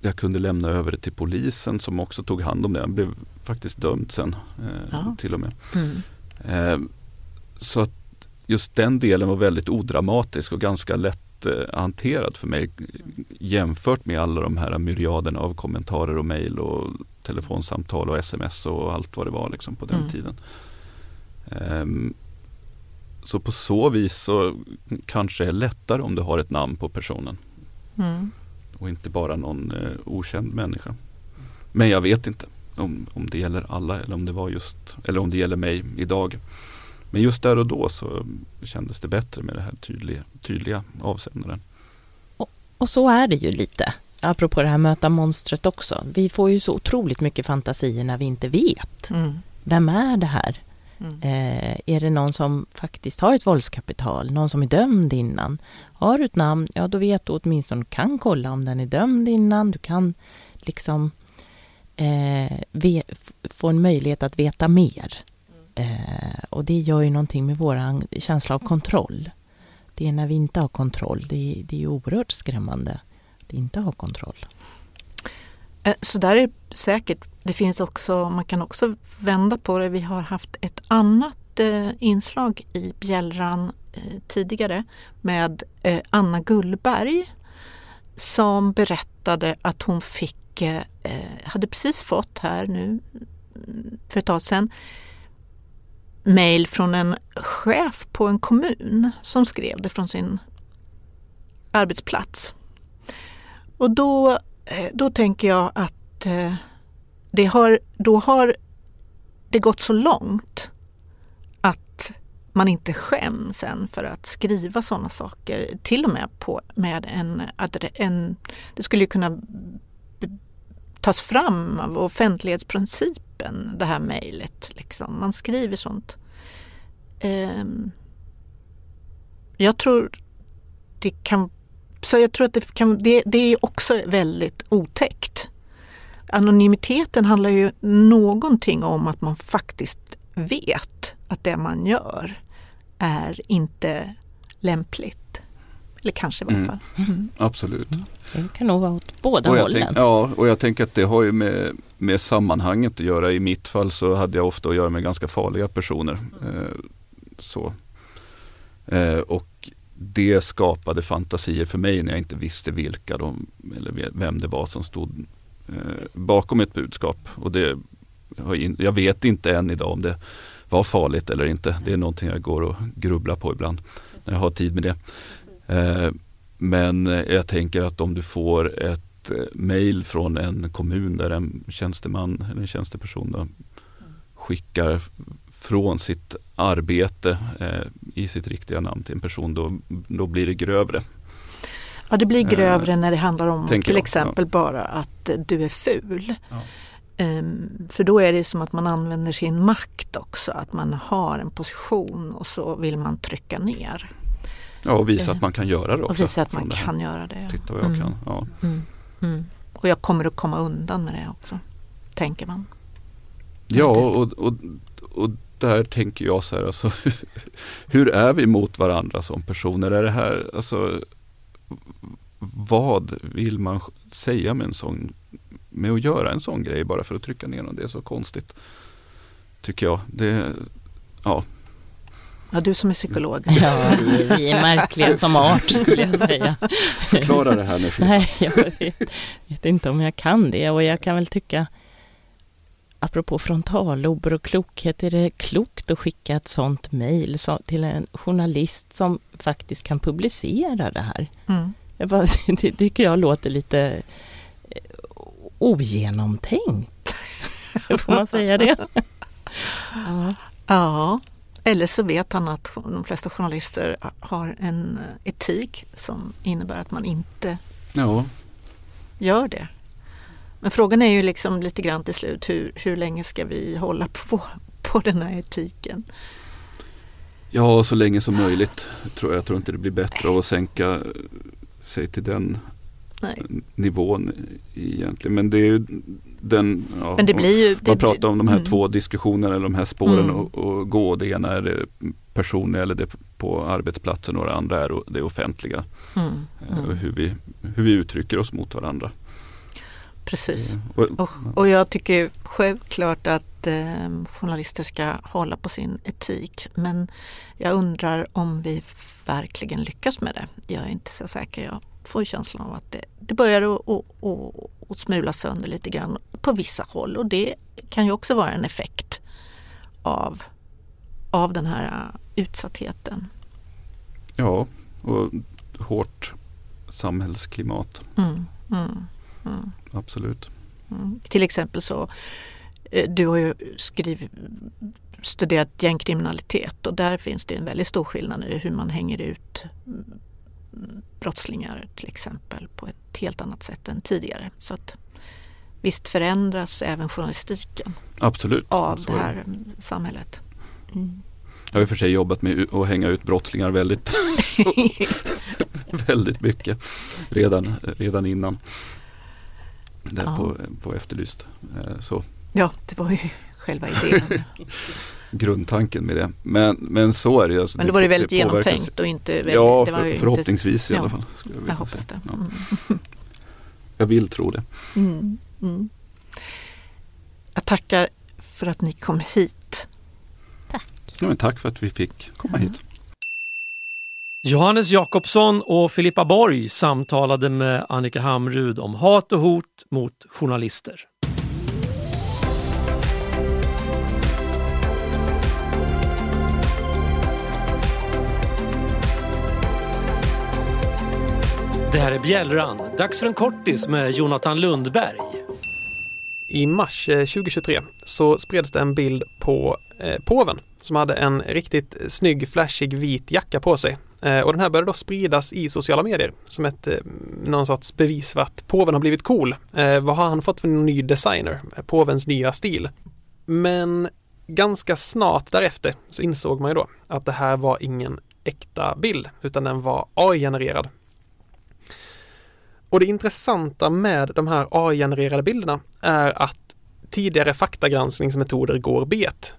jag kunde lämna över det till polisen som också tog hand om det. Han blev faktiskt dömd sen eh, till och med. Mm. Eh, så att just den delen var väldigt odramatisk och ganska lätt eh, hanterad för mig jämfört med alla de här myriaderna av kommentarer och mejl och telefonsamtal och sms och allt vad det var liksom på den mm. tiden. Ehm, så på så vis så kanske det är lättare om du har ett namn på personen. Mm. Och inte bara någon eh, okänd människa. Men jag vet inte om, om det gäller alla eller om det var just eller om det gäller mig idag. Men just där och då så kändes det bättre med det här tydliga, tydliga avsändaren. Och, och så är det ju lite. Apropå det här möta monstret också. Vi får ju så otroligt mycket fantasier när vi inte vet. Mm. Vem är det här? Mm. Eh, är det någon som faktiskt har ett våldskapital? Någon som är dömd innan? Har du ett namn, ja då vet du åtminstone, du kan kolla om den är dömd innan. Du kan liksom eh, ve, få en möjlighet att veta mer. Eh, och det gör ju någonting med vår känsla av kontroll. Det är när vi inte har kontroll. Det är, det är ju oerhört skrämmande att inte ha kontroll. Eh, så där är det säkert. Det finns också, man kan också vända på det. Vi har haft ett annat eh, inslag i Bjällran eh, tidigare med eh, Anna Gullberg som berättade att hon fick, eh, eh hade precis fått här nu mm, för ett tag sedan mejl från en chef på en kommun som skrev det från sin arbetsplats. Och då, eh, då tänker jag att eh, det har, då har det gått så långt att man inte skäms än för att skriva sådana saker. Till och med på, med en, en... Det skulle ju kunna tas fram av offentlighetsprincipen, det här mejlet. Liksom. Man skriver sånt. Ehm, jag tror det kan... Så jag tror att det, kan, det, det är också väldigt otäckt. Anonymiteten handlar ju någonting om att man faktiskt vet att det man gör är inte lämpligt. Eller kanske i varje Mm. fall. Mm. Absolut. Det kan nog vara åt båda Och hållen. tänk, ja, och jag tänker att det har ju med, med sammanhanget att göra. I mitt fall så hade jag ofta att göra med ganska farliga personer. Eh, så. Eh, och det skapade fantasier för mig när jag inte visste vilka de, eller vem det var som stod Eh, bakom ett budskap. Och det, jag vet inte än idag om det var farligt eller inte. Det är någonting jag går och grubblar på ibland när jag har tid med det. Eh, men jag tänker att om du får ett mejl mail från en kommun där en tjänsteman eller en tjänsteperson då, skickar från sitt arbete eh, i sitt riktiga namn till en person då, då blir det grövre. Ja, det blir grövre när det handlar om till exempel bara att eh, du är ful. Ja. Ehm, för då är det som att man använder sin makt också, att man har en position och så vill man trycka ner Ja, och visa Eh, att man kan göra det också. och visa att man kan göra det. Titta vad jag Mm. kan. Ja. Mm. Mm. Och jag kommer att komma undan med det också, tänker man. Ja, och, och, och där tänker jag så här, alltså, hur är vi mot varandra som personer? Är det här, alltså, vad vill man säga med en sån, med att göra en sån grej bara för att trycka ner någon? Det är så konstigt. Tycker jag. Det, ja, Ja, du som är psykolog. Ja, vi, är märkliga som art skulle jag säga. förklara det här nu Filippa. Nej, jag vet, vet inte om jag kan det och jag kan väl tycka Apropå frontallober och klokhet, är det klokt att skicka ett sånt mejl så, till en journalist som faktiskt kan publicera det här? Mm. Jag bara, det tycker jag låter lite eh, ogenomtänkt. Får man säga det? Ja. Ja, eller så vet han att de flesta journalister har en etik som innebär att man inte Ja, gör det. Men frågan är ju liksom lite grann till slut hur, hur länge ska vi hålla på, på den här etiken? ja, så länge som möjligt. Tror jag, jag tror inte det blir bättre att sänka eh, sig till den Nej. nivån egentligen. Men det är ju den, ja, Men det blir ju... Man pratar om de här mm. två diskussionerna eller de här spåren Mm. och, och gå. Det ena är det personliga eller det på arbetsplatsen och det andra är det offentliga. Mm, Eh, mm, hur, vi, hur vi uttrycker oss mot varandra. Precis. Eh, Och, Och, jag tycker självklart att eh, journalister ska hålla på sin etik. Men jag undrar om vi verkligen lyckas med det. Jag är inte så säker. Jag får känslan av att det, det börjar att, att, att, att smula sönder lite grann på vissa håll. Och det kan ju också vara en effekt av av den här eh, utsattheten. Ja, och hårt samhällsklimat. Mm, mm, mm. Absolut. Mm. Till exempel så, eh, du har ju skriv, studerat gängkriminalitet och där finns det en väldigt stor skillnad i hur man hänger ut mm, brottslingar till exempel på ett helt annat sätt än tidigare. Så att visst förändras även journalistiken Absolut. av Så det är här samhället. Mm. Jag har i och för sig jobbat med att hänga ut brottslingar väldigt, väldigt mycket redan, redan innan. Där Ja. på, på Efterlyst. Eh, Så Ja, det var ju själva idén. grundtanken med det. Men, men så är det ju. Alltså, Men då var det väldigt påverkas- genomtänkt och inte väldigt, Ja, det var för, inte, förhoppningsvis i ja, alla fall. jag vilja hoppas säga. det. Ja, Mm. jag vill tro det. Mm. Mm. Jag tackar för att ni kom hit. Ja, men tack för att vi fick komma Mm. hit. Johannes Jakobsson och Filippa Borg samtalade med Annika Hamrud om hat och hot mot journalister. Det här är Bjällran. Dags för en kortis med Jonathan Lundberg. I mars eh, 2023 så spreds det en bild på eh, påven som hade en riktigt snygg flashig vit jacka på sig. Eh, och den här började då spridas i sociala medier som ett eh, någon sorts bevis för att påven har blivit cool. Eh, vad har han fått för ny designer? Påvens nya stil. Men ganska snart därefter så insåg man ju då att det här var ingen äkta bild utan den var AI-genererad. Och det intressanta med de här AI-genererade bilderna är att tidigare faktagranskningsmetoder går bet.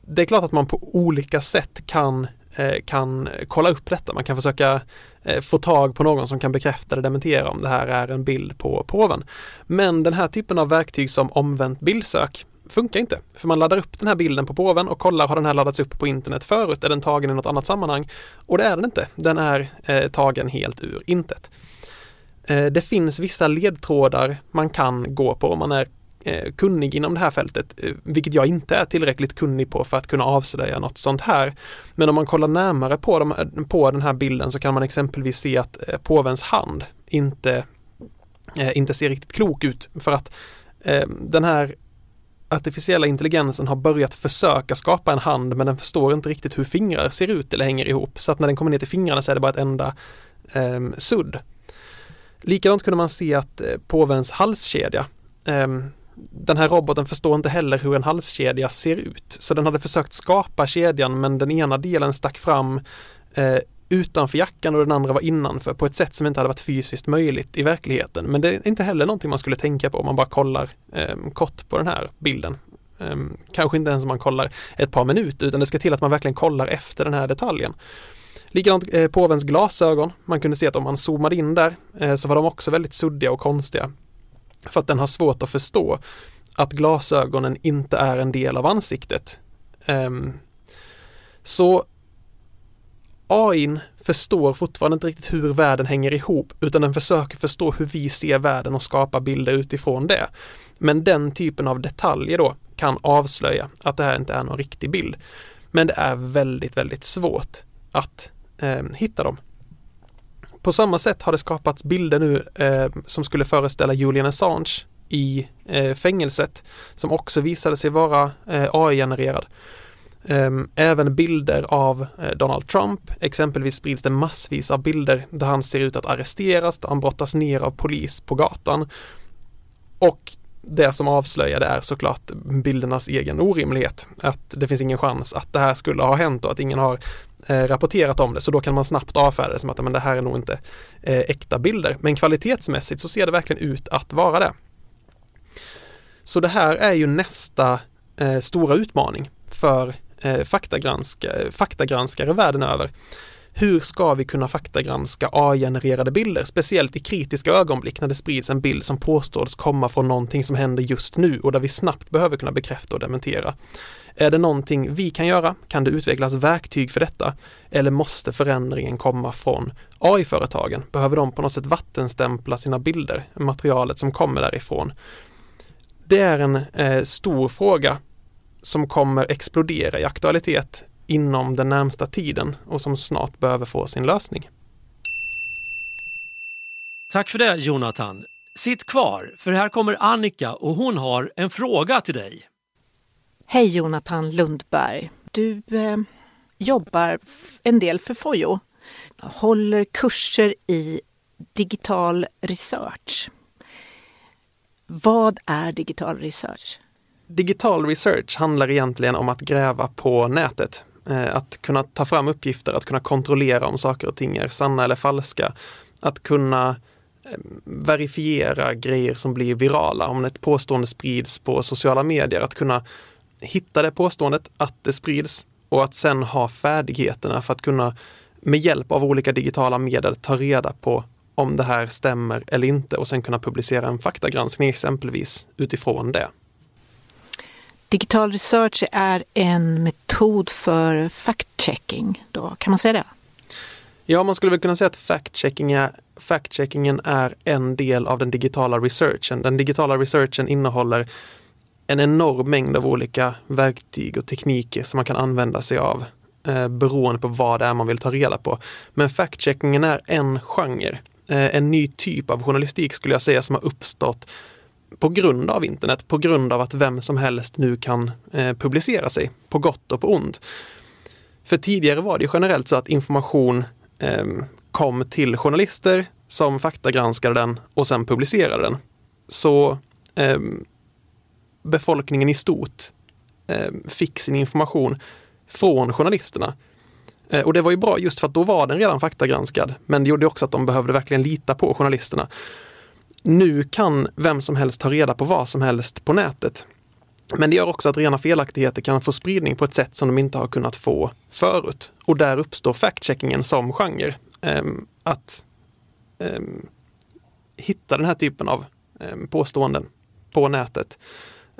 Det är klart att man på olika sätt kan, Eh, kan kolla upp detta. Man kan försöka eh, få tag på någon som kan bekräfta eller dementera om det här är en bild på påven. Men den här typen av verktyg som omvänt bildsök funkar inte. För man laddar upp den här bilden på påven och kollar har den här laddats upp på internet förut? Är den tagen i något annat sammanhang? Och det är den inte. Den är eh, tagen helt ur intet. Eh, Det finns vissa ledtrådar man kan gå på om man är Eh, kunnig inom det här fältet, eh, vilket jag inte är tillräckligt kunnig på för att kunna avslöja något sånt här. Men om man kollar närmare på, dem, eh, på den här bilden så kan man exempelvis se att eh, påvens hand inte, eh, inte ser riktigt klok ut för att eh, den här artificiella intelligensen har börjat försöka skapa en hand men den förstår inte riktigt hur fingrar ser ut eller hänger ihop. Så att när den kommer ner till fingrarna så är det bara ett enda eh, sudd. Likadant kunde man se att eh, påvens halskedja ehm, den här roboten förstår inte heller hur en halskedja ser ut. Så den hade försökt skapa kedjan men den ena delen stack fram eh, utanför jackan och den andra var innanför på ett sätt som inte hade varit fysiskt möjligt i verkligheten. Men det är inte heller någonting man skulle tänka på om man bara kollar eh, kort på den här bilden. Eh, kanske inte ens om man kollar ett par minuter utan det ska till att man verkligen kollar efter den här detaljen. Likadant eh, påvens glasögon. Man kunde se att om man zoomade in där eh, så var de också väldigt suddiga och konstiga. För att den har svårt att förstå att glasögonen inte är en del av ansiktet. Um, så AIn förstår fortfarande inte riktigt hur världen hänger ihop utan den försöker förstå hur vi ser världen och skapa bilder utifrån det. Men den typen av detaljer då kan avslöja att det här inte är någon riktig bild. Men det är väldigt, väldigt svårt att eh, hitta dem. På samma sätt har det skapats bilder nu eh, som skulle föreställa Julian Assange i eh, fängelset som också visade sig vara eh, AI-genererad. Ehm, även bilder av eh, Donald Trump, exempelvis sprids det massvis av bilder där han ser ut att arresteras, där han brottas ner av polis på gatan. Och det som avslöjar det är såklart bildernas egen orimlighet. Att det finns ingen chans att det här skulle ha hänt och att ingen har eh, rapporterat om det. Så då kan man snabbt avfärda det som att men det här är nog inte eh, äkta bilder. Men kvalitetsmässigt så ser det verkligen ut att vara det. Så det här är ju nästa eh, stora utmaning för eh, faktagranska, faktagranskare världen över. Hur ska vi kunna faktagranska AI-genererade bilder, speciellt i kritiska ögonblick när det sprids en bild som påstås komma från någonting som händer just nu och där vi snabbt behöver kunna bekräfta och dementera. Är det någonting vi kan göra? Kan det utvecklas verktyg för detta? Eller måste förändringen komma från AI-företagen? Behöver de på något sätt vattenstämpla sina bilder, materialet som kommer därifrån? Det är en eh, stor fråga som kommer explodera i aktualitet inom den närmsta tiden och som snart behöver få sin lösning. Tack för det Jonathan. Sitt kvar, för här kommer Annika och hon har en fråga till dig. Hej Jonathan Lundberg. Du eh, jobbar en del för Fojo. Håller kurser i digital research. Vad är digital research? Digital research handlar egentligen om att gräva på nätet. Eh, att kunna ta fram uppgifter, att kunna kontrollera om saker och ting är sanna eller falska. Att kunna eh, verifiera grejer som blir virala. Om ett påstående sprids på sociala medier, att kunna hitta det påståendet, att det sprids och att sen ha färdigheterna för att kunna med hjälp av olika digitala medel ta reda på om det här stämmer eller inte och sen kunna publicera en faktagranskning exempelvis utifrån det. Digital research är en metod för fact-checking, då kan man säga det? Ja, man skulle väl kunna säga att fact-checking är, fact-checkingen är en del av den digitala researchen. Den digitala researchen innehåller en enorm mängd av olika verktyg och tekniker som man kan använda sig av eh, beroende på vad det är man vill ta reda på. Men fact-checkingen är en genre, eh, en ny typ av journalistik skulle jag säga som har uppstått på grund av internet, på grund av att vem som helst nu kan eh, publicera sig, på gott och på ont. För tidigare var det generellt så att information eh, kom till journalister som faktagranskade den och sen publicerade den. Så eh, befolkningen i stort eh, fick sin information från journalisterna. Eh, och det var ju bra just för att då var den redan faktagranskad. Men det gjorde också att de behövde verkligen lita på journalisterna. Nu kan vem som helst ta reda på vad som helst på nätet. Men det gör också att rena felaktigheter kan få spridning på ett sätt som de inte har kunnat få förut. Och där uppstår fact-checkingen som genre. Ehm, att ehm, hitta den här typen av ehm, påståenden på nätet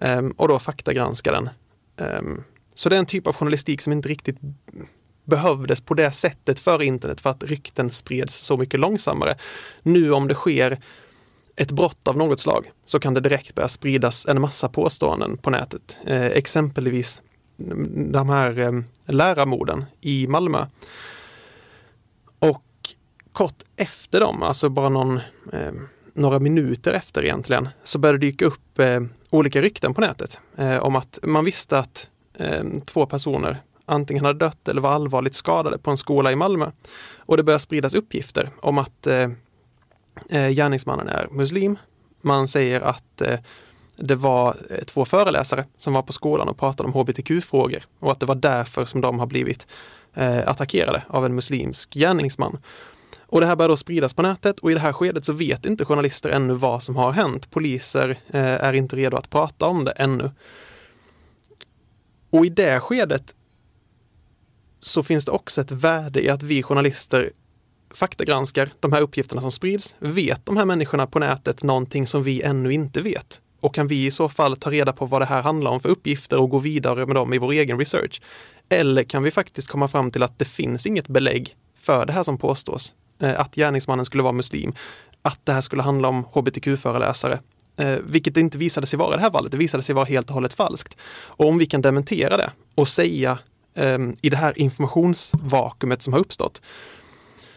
Ehm, och då faktagranska den. Ehm, så det är en typ av journalistik som inte riktigt behövdes på det sättet för internet för att rykten spreds så mycket långsammare. Nu om det sker ett brott av något slag så kan det direkt börja spridas en massa påståenden på nätet. Eh, exempelvis de här eh, lärarmorden i Malmö. Och kort efter dem, alltså bara någon, eh, några minuter efter egentligen, så började det dyka upp eh, olika rykten på nätet eh, om att man visste att eh, två personer antingen hade dött eller var allvarligt skadade på en skola i Malmö. Och det började spridas uppgifter om att eh, eh, gärningsmannen är muslim. Man säger att eh, det var eh, två föreläsare som var på skolan och pratade om hbtq-frågor och att det var därför som de har blivit eh, attackerade av en muslimsk gärningsman. Och det här börjar då spridas på nätet och i det här skedet så vet inte journalister ännu vad som har hänt. Poliser eh, är inte redo att prata om det ännu. Och i det skedet så finns det också ett värde i att vi journalister faktagranskar de här uppgifterna som sprids. Vet de här människorna på nätet någonting som vi ännu inte vet? Och kan vi i så fall ta reda på vad det här handlar om för uppgifter och gå vidare med dem i vår egen research? Eller kan vi faktiskt komma fram till att det finns inget belägg för det här som påstås? Eh, att gärningsmannen skulle vara muslim, att det här skulle handla om hbtq-föreläsare, eh, vilket det inte visade sig vara i det här fallet. Det visade sig vara helt och hållet falskt. Och om vi kan dementera det och säga ehm, i det här informationsvakuumet som har uppstått,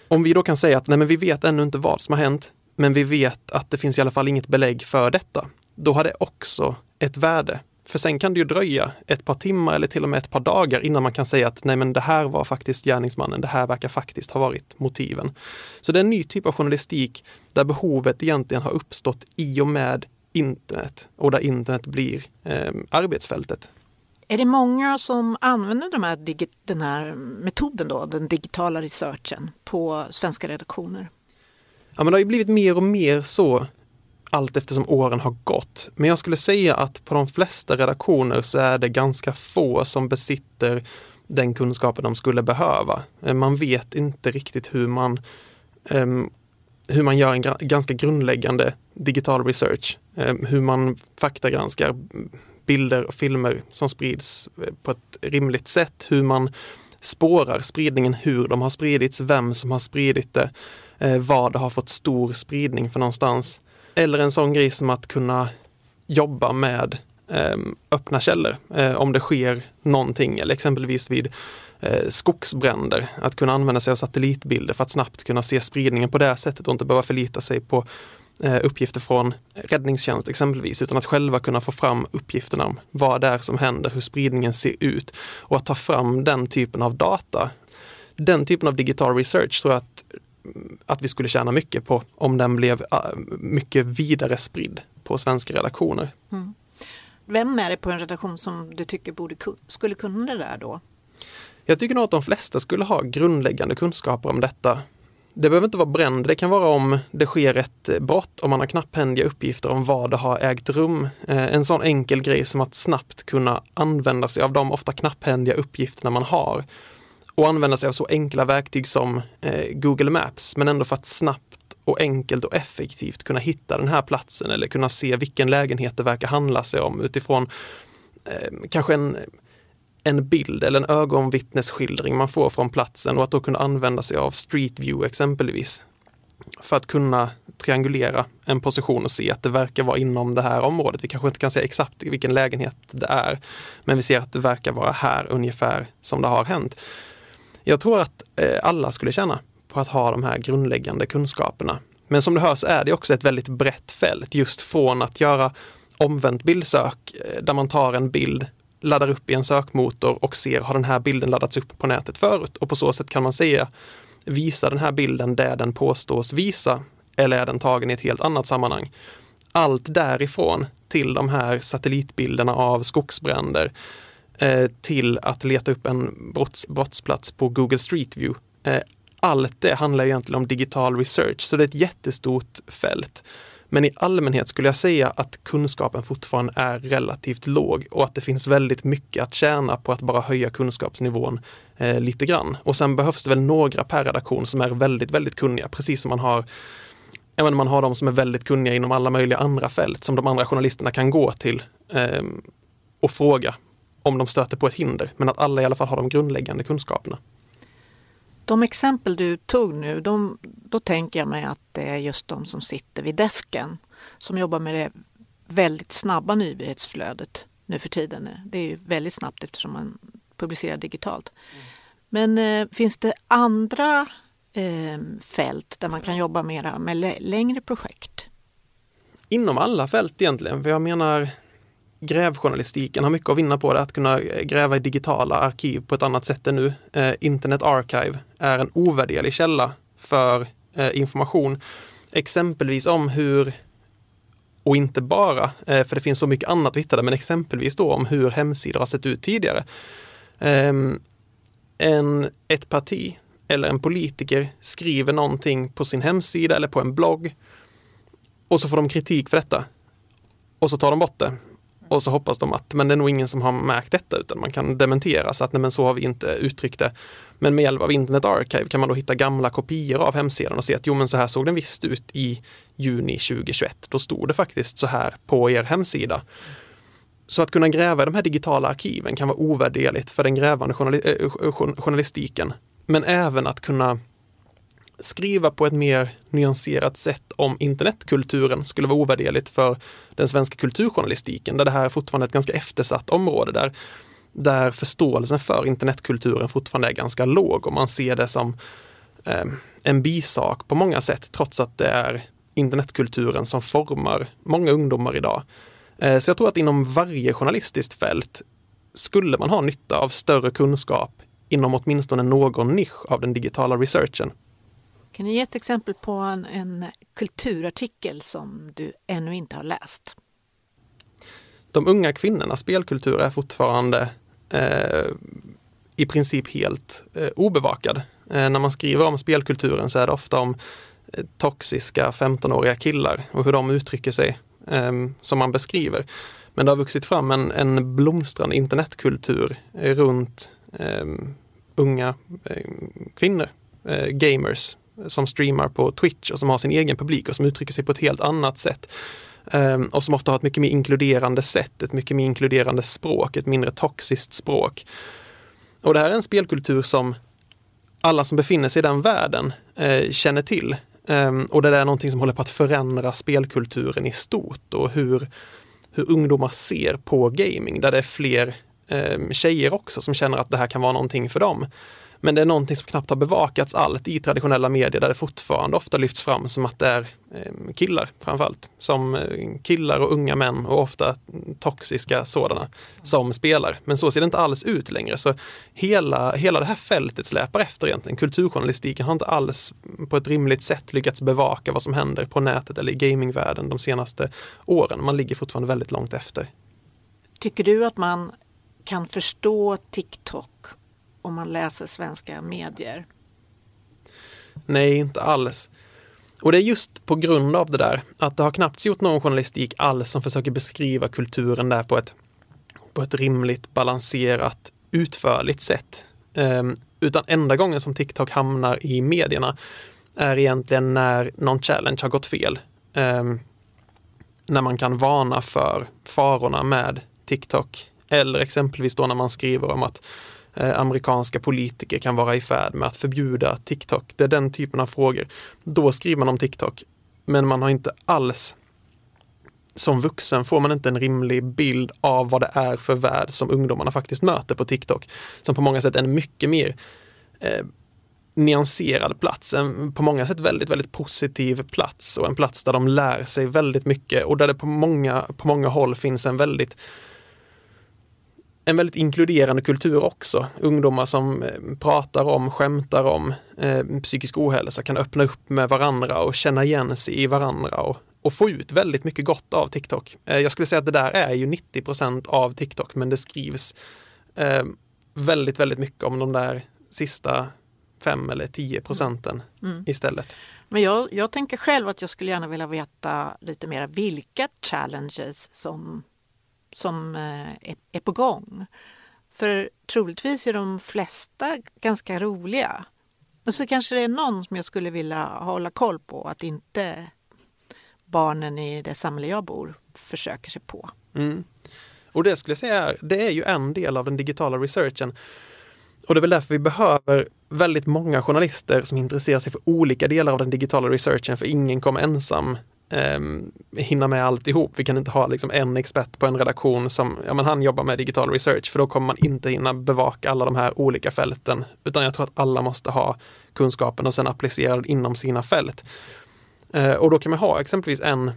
om vi då kan säga att nej, men vi vet ännu inte vad som har hänt, men vi vet att det finns i alla fall inget belägg för detta. Då har det också ett värde. För sen kan det ju dröja ett par timmar eller till och med ett par dagar innan man kan säga att nej men det här var faktiskt gärningsmannen, det här verkar faktiskt ha varit motiven. Så det är en ny typ av journalistik där behovet egentligen har uppstått i och med internet och där internet blir eh, arbetsfältet. Är det många som använder de här, den här metoden, då, den digitala researchen, på svenska redaktioner? Ja, men det har ju blivit mer och mer så allt eftersom åren har gått. Men jag skulle säga att på de flesta redaktioner så är det ganska få som besitter den kunskapen de skulle behöva. Eh, man vet inte riktigt hur man um, hur man gör en ganska grundläggande digital research. Um, hur man faktagranskar bilder och filmer som sprids eh, på ett rimligt sätt. Hur man spårar spridningen, hur de har spridits, vem som har spridit det, uh, vad det har fått stor spridning för någonstans. Eller en sån grej som att kunna jobba med eh, öppna källor eh, om det sker någonting eller exempelvis vid eh, skogsbränder. Att kunna använda sig av satellitbilder för att snabbt kunna se spridningen på det sättet och inte behöva förlita sig på eh, uppgifter från räddningstjänst exempelvis, utan att själva kunna få fram uppgifterna om vad det är som händer, hur spridningen ser ut och att ta fram den typen av data. Den typen av digital research tror jag att, att vi skulle tjäna mycket på om den blev uh, mycket vidare spridd på svenska redaktioner. Mm. Vem är det på en redaktion som du tycker borde, skulle kunna det där då? Jag tycker nog att de flesta skulle ha grundläggande kunskaper om detta. Det behöver inte vara bränd, det kan vara om det sker ett brott, om man har knapphändiga uppgifter om vad det har ägt rum. Eh, en sån enkel grej som att snabbt kunna använda sig av de ofta knapphändiga uppgifterna man har. Och använda sig av så enkla verktyg som eh, Google Maps, men ändå för att snabbt och enkelt och effektivt kunna hitta den här platsen eller kunna se vilken lägenhet det verkar handla sig om utifrån eh, kanske en en bild eller en ögonvittnesskildring man får från platsen och att då kunna använda sig av Street View exempelvis. För att kunna triangulera en position och se att det verkar vara inom det här området. Vi kanske inte kan säga exakt vilken lägenhet det är, men vi ser att det verkar vara här ungefär som det har hänt. Jag tror att eh, alla skulle tjäna på att ha de här grundläggande kunskaperna. Men som du hör så är det också ett väldigt brett fält, just från att göra omvänt bildsök eh, där man tar en bild laddar upp i en sökmotor och ser, har den här bilden laddats upp på nätet förut? Och på så sätt kan man säga, visar den här bilden det den påstås visa? Eller är den tagen i ett helt annat sammanhang? Allt därifrån till de här satellitbilderna av skogsbränder eh, Eh, till att leta upp en brotts, brottsplats på Google Street View. Eh, Allt det handlar egentligen om digital research, så det är ett jättestort fält. Men i allmänhet skulle jag säga att kunskapen fortfarande är relativt låg och att det finns väldigt mycket att tjäna på att bara höja kunskapsnivån eh, lite grann. Och sen behövs det väl några per redaktion som är väldigt, väldigt kunniga, precis som man har Även man har de som är väldigt kunniga inom alla möjliga andra fält som de andra journalisterna kan gå till eh, och fråga om de stöter på ett hinder. Men att alla i alla fall har de grundläggande kunskaperna. De exempel du tog nu, de, då tänker jag mig att det är just de som sitter vid desken som jobbar med det väldigt snabba nyhetsflödet nu för tiden. Det är ju väldigt snabbt eftersom man publicerar digitalt. Men eh, finns det andra eh, fält där man kan jobba mera med längre projekt? Inom alla fält egentligen, för jag menar grävjournalistiken har mycket att vinna på det, att kunna eh, gräva i digitala arkiv på ett annat sätt än nu. Eh, Internet Archive är en ovärderlig källa för eh, information, exempelvis om hur och inte bara, eh, för det finns så mycket annat att hitta där, men exempelvis då om hur hemsidor har sett ut tidigare. Ehm, en, ett parti eller en politiker skriver någonting på sin hemsida eller på en blogg och så får de kritik för detta. Och så tar de bort det och så hoppas de att, men det är nog ingen som har märkt detta utan man kan dementera så att nej men så har vi inte uttryckt det. Men med hjälp av Internet Archive kan man då hitta gamla kopior av hemsidan och se att jo men så här såg den visst ut i juni 2021. Då stod det faktiskt så här på er hemsida. Så att kunna gräva i de här digitala arkiven kan vara ovärderligt för den grävande journali eh, journalistiken. Men även att kunna skriva på ett mer nyanserat sätt om internetkulturen skulle vara ovärderligt för den svenska kulturjournalistiken, där det här är fortfarande ett ganska eftersatt område där, där förståelsen för internetkulturen fortfarande är ganska låg och man ser det som eh, en bisak på många sätt, trots att det är internetkulturen som formar många ungdomar idag. Eh, så jag tror att inom varje journalistiskt fält skulle man ha nytta av större kunskap inom åtminstone någon nisch av den digitala researchen. Kan du ge ett exempel på en, en kulturartikel som du ännu inte har läst? De unga kvinnornas spelkultur är fortfarande eh, i princip helt eh, obevakad. Eh, när man skriver om spelkulturen så är det ofta om eh, toxiska 15-åriga killar och hur de uttrycker sig ehm, som man beskriver. Men det har vuxit fram en, en blomstrande internetkultur eh, runt ehm, unga eh, kvinnor, eh, gamers som streamar på Twitch och som har sin egen publik och som uttrycker sig på ett helt annat sätt. Um, och som ofta har ett mycket mer inkluderande sätt, ett mycket mer inkluderande språk, ett mindre toxiskt språk. Och det här är en spelkultur som alla som befinner sig i den världen eh, känner till. Um, och det är någonting som håller på att förändra spelkulturen i stort och hur hur ungdomar ser på gaming, där det är fler eh, tjejer också som känner att det här kan vara någonting för dem. Men det är någonting som knappt har bevakats allt i traditionella medier där det fortfarande ofta lyfts fram som att det är eh, killar framförallt. Som eh, killar och unga män och ofta toxiska sådana som spelar. Men så ser det inte alls ut längre. Så hela, hela det här fältet släpar efter egentligen. Kulturjournalistiken har inte alls på ett rimligt sätt lyckats bevaka vad som händer på nätet eller i gamingvärlden de senaste åren. Man ligger fortfarande väldigt långt efter. Tycker du att man kan förstå TikTok om man läser svenska medier? Nej, inte alls. Och det är just på grund av det där, att det har knappt gjort någon journalistik alls som försöker beskriva kulturen där på ett, på ett rimligt, balanserat, utförligt sätt. Um, utan enda gången som TikTok hamnar i medierna är egentligen när någon challenge har gått fel. Um, när man kan varna för farorna med TikTok. Eller exempelvis då när man skriver om att Eh, amerikanska politiker kan vara i färd med att förbjuda TikTok. Det är den typen av frågor. Då skriver man om TikTok. Men man har inte alls som vuxen får man inte en rimlig bild av vad det är för värld som ungdomarna faktiskt möter på TikTok. Som på många sätt är en mycket mer eh, nyanserad plats. En på många sätt väldigt, väldigt positiv plats och en plats där de lär sig väldigt mycket och där det på många, på många håll finns en väldigt en väldigt inkluderande kultur också. Ungdomar som eh, pratar om, skämtar om eh, psykisk ohälsa kan öppna upp med varandra och känna igen sig i varandra och, och få ut väldigt mycket gott av TikTok. Eh, jag skulle säga att det där är ju 90% av TikTok, men det skrivs eh, väldigt, väldigt mycket om de där sista fem eller tio procenten mm. mm. istället. Men jag, jag tänker själv att jag skulle gärna vilja veta lite mer vilka challenges som som eh, är, är på gång. För troligtvis är de flesta ganska roliga. Och så kanske det är någon som jag skulle vilja hålla koll på att inte barnen i det samhälle jag bor försöker sig på. Mm. Och det skulle jag säga, det är ju en del av den digitala researchen. Och det är väl därför vi behöver väldigt många journalister som intresserar sig för olika delar av den digitala researchen, för ingen kommer ensam eh, hinna med alltihop. Vi kan inte ha liksom en expert på en redaktion som, ja men han jobbar med digital research, för då kommer man inte hinna bevaka alla de här olika fälten. Utan jag tror att alla måste ha kunskapen och sen applicera den inom sina fält. Eh, och då kan man ha exempelvis en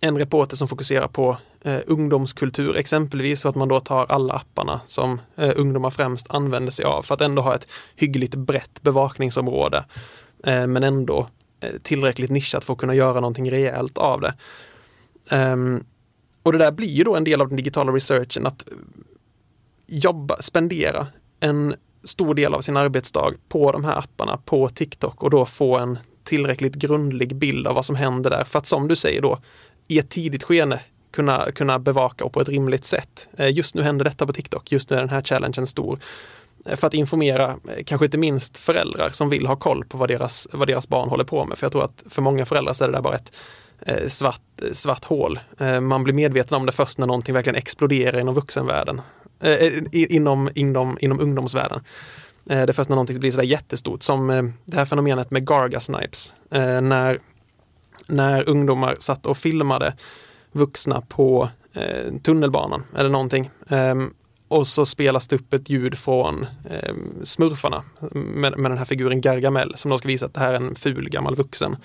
en reporter som fokuserar på eh, ungdomskultur exempelvis så att man då tar alla apparna som eh, ungdomar främst använder sig av för att ändå ha ett hyggligt brett bevakningsområde. Eh, men ändå Eh, tillräckligt nischat för att kunna göra någonting rejält av det. Um, och det där blir ju då en del av den digitala researchen att eh, jobba, spendera en stor del av sin arbetsdag på de här apparna, på TikTok och då få en tillräckligt grundlig bild av vad som händer där. För att som du säger då, i ett tidigt skede kunna, kunna bevaka och på ett rimligt sätt. Eh, just nu händer detta på TikTok, just nu är den här challengen stor Eh, för att informera, eh, kanske inte minst föräldrar som vill ha koll på vad deras, vad deras barn håller på med. För jag tror att för många föräldrar så är det där bara ett eh, svart, svart hål. Man blir medveten om det först när någonting verkligen exploderar inom vuxenvärlden. Inom, inom, inom ungdomsvärlden. det är först när någonting blir sådär jättestort som det här fenomenet med Garga Snipes. när, när ungdomar satt och filmade vuxna på tunnelbanan eller någonting. Ehm, och så spelas det upp ett ljud från eh, smurfarna med, med den här figuren Gargamel som då ska visa att det här är en ful gammal vuxen.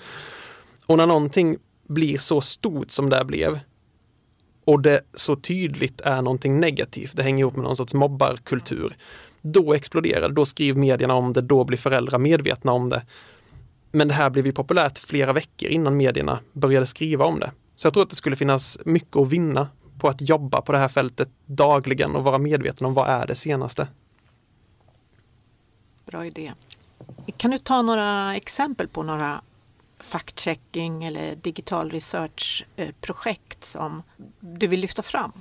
Och när någonting blir så stort som det blev och det så tydligt är någonting negativt, det hänger ihop med någon sorts mobbarkultur. Då exploderar det, då skriver medierna om det, då blir föräldrar medvetna om det. Men det här blev ju populärt flera veckor innan medierna började skriva om det. Så jag tror att det skulle finnas mycket att vinna på att jobba på det här fältet dagligen och vara medveten om vad är det senaste. Bra idé. Kan du ta några exempel på några fact-checking eller digital research-projekt som du vill lyfta fram?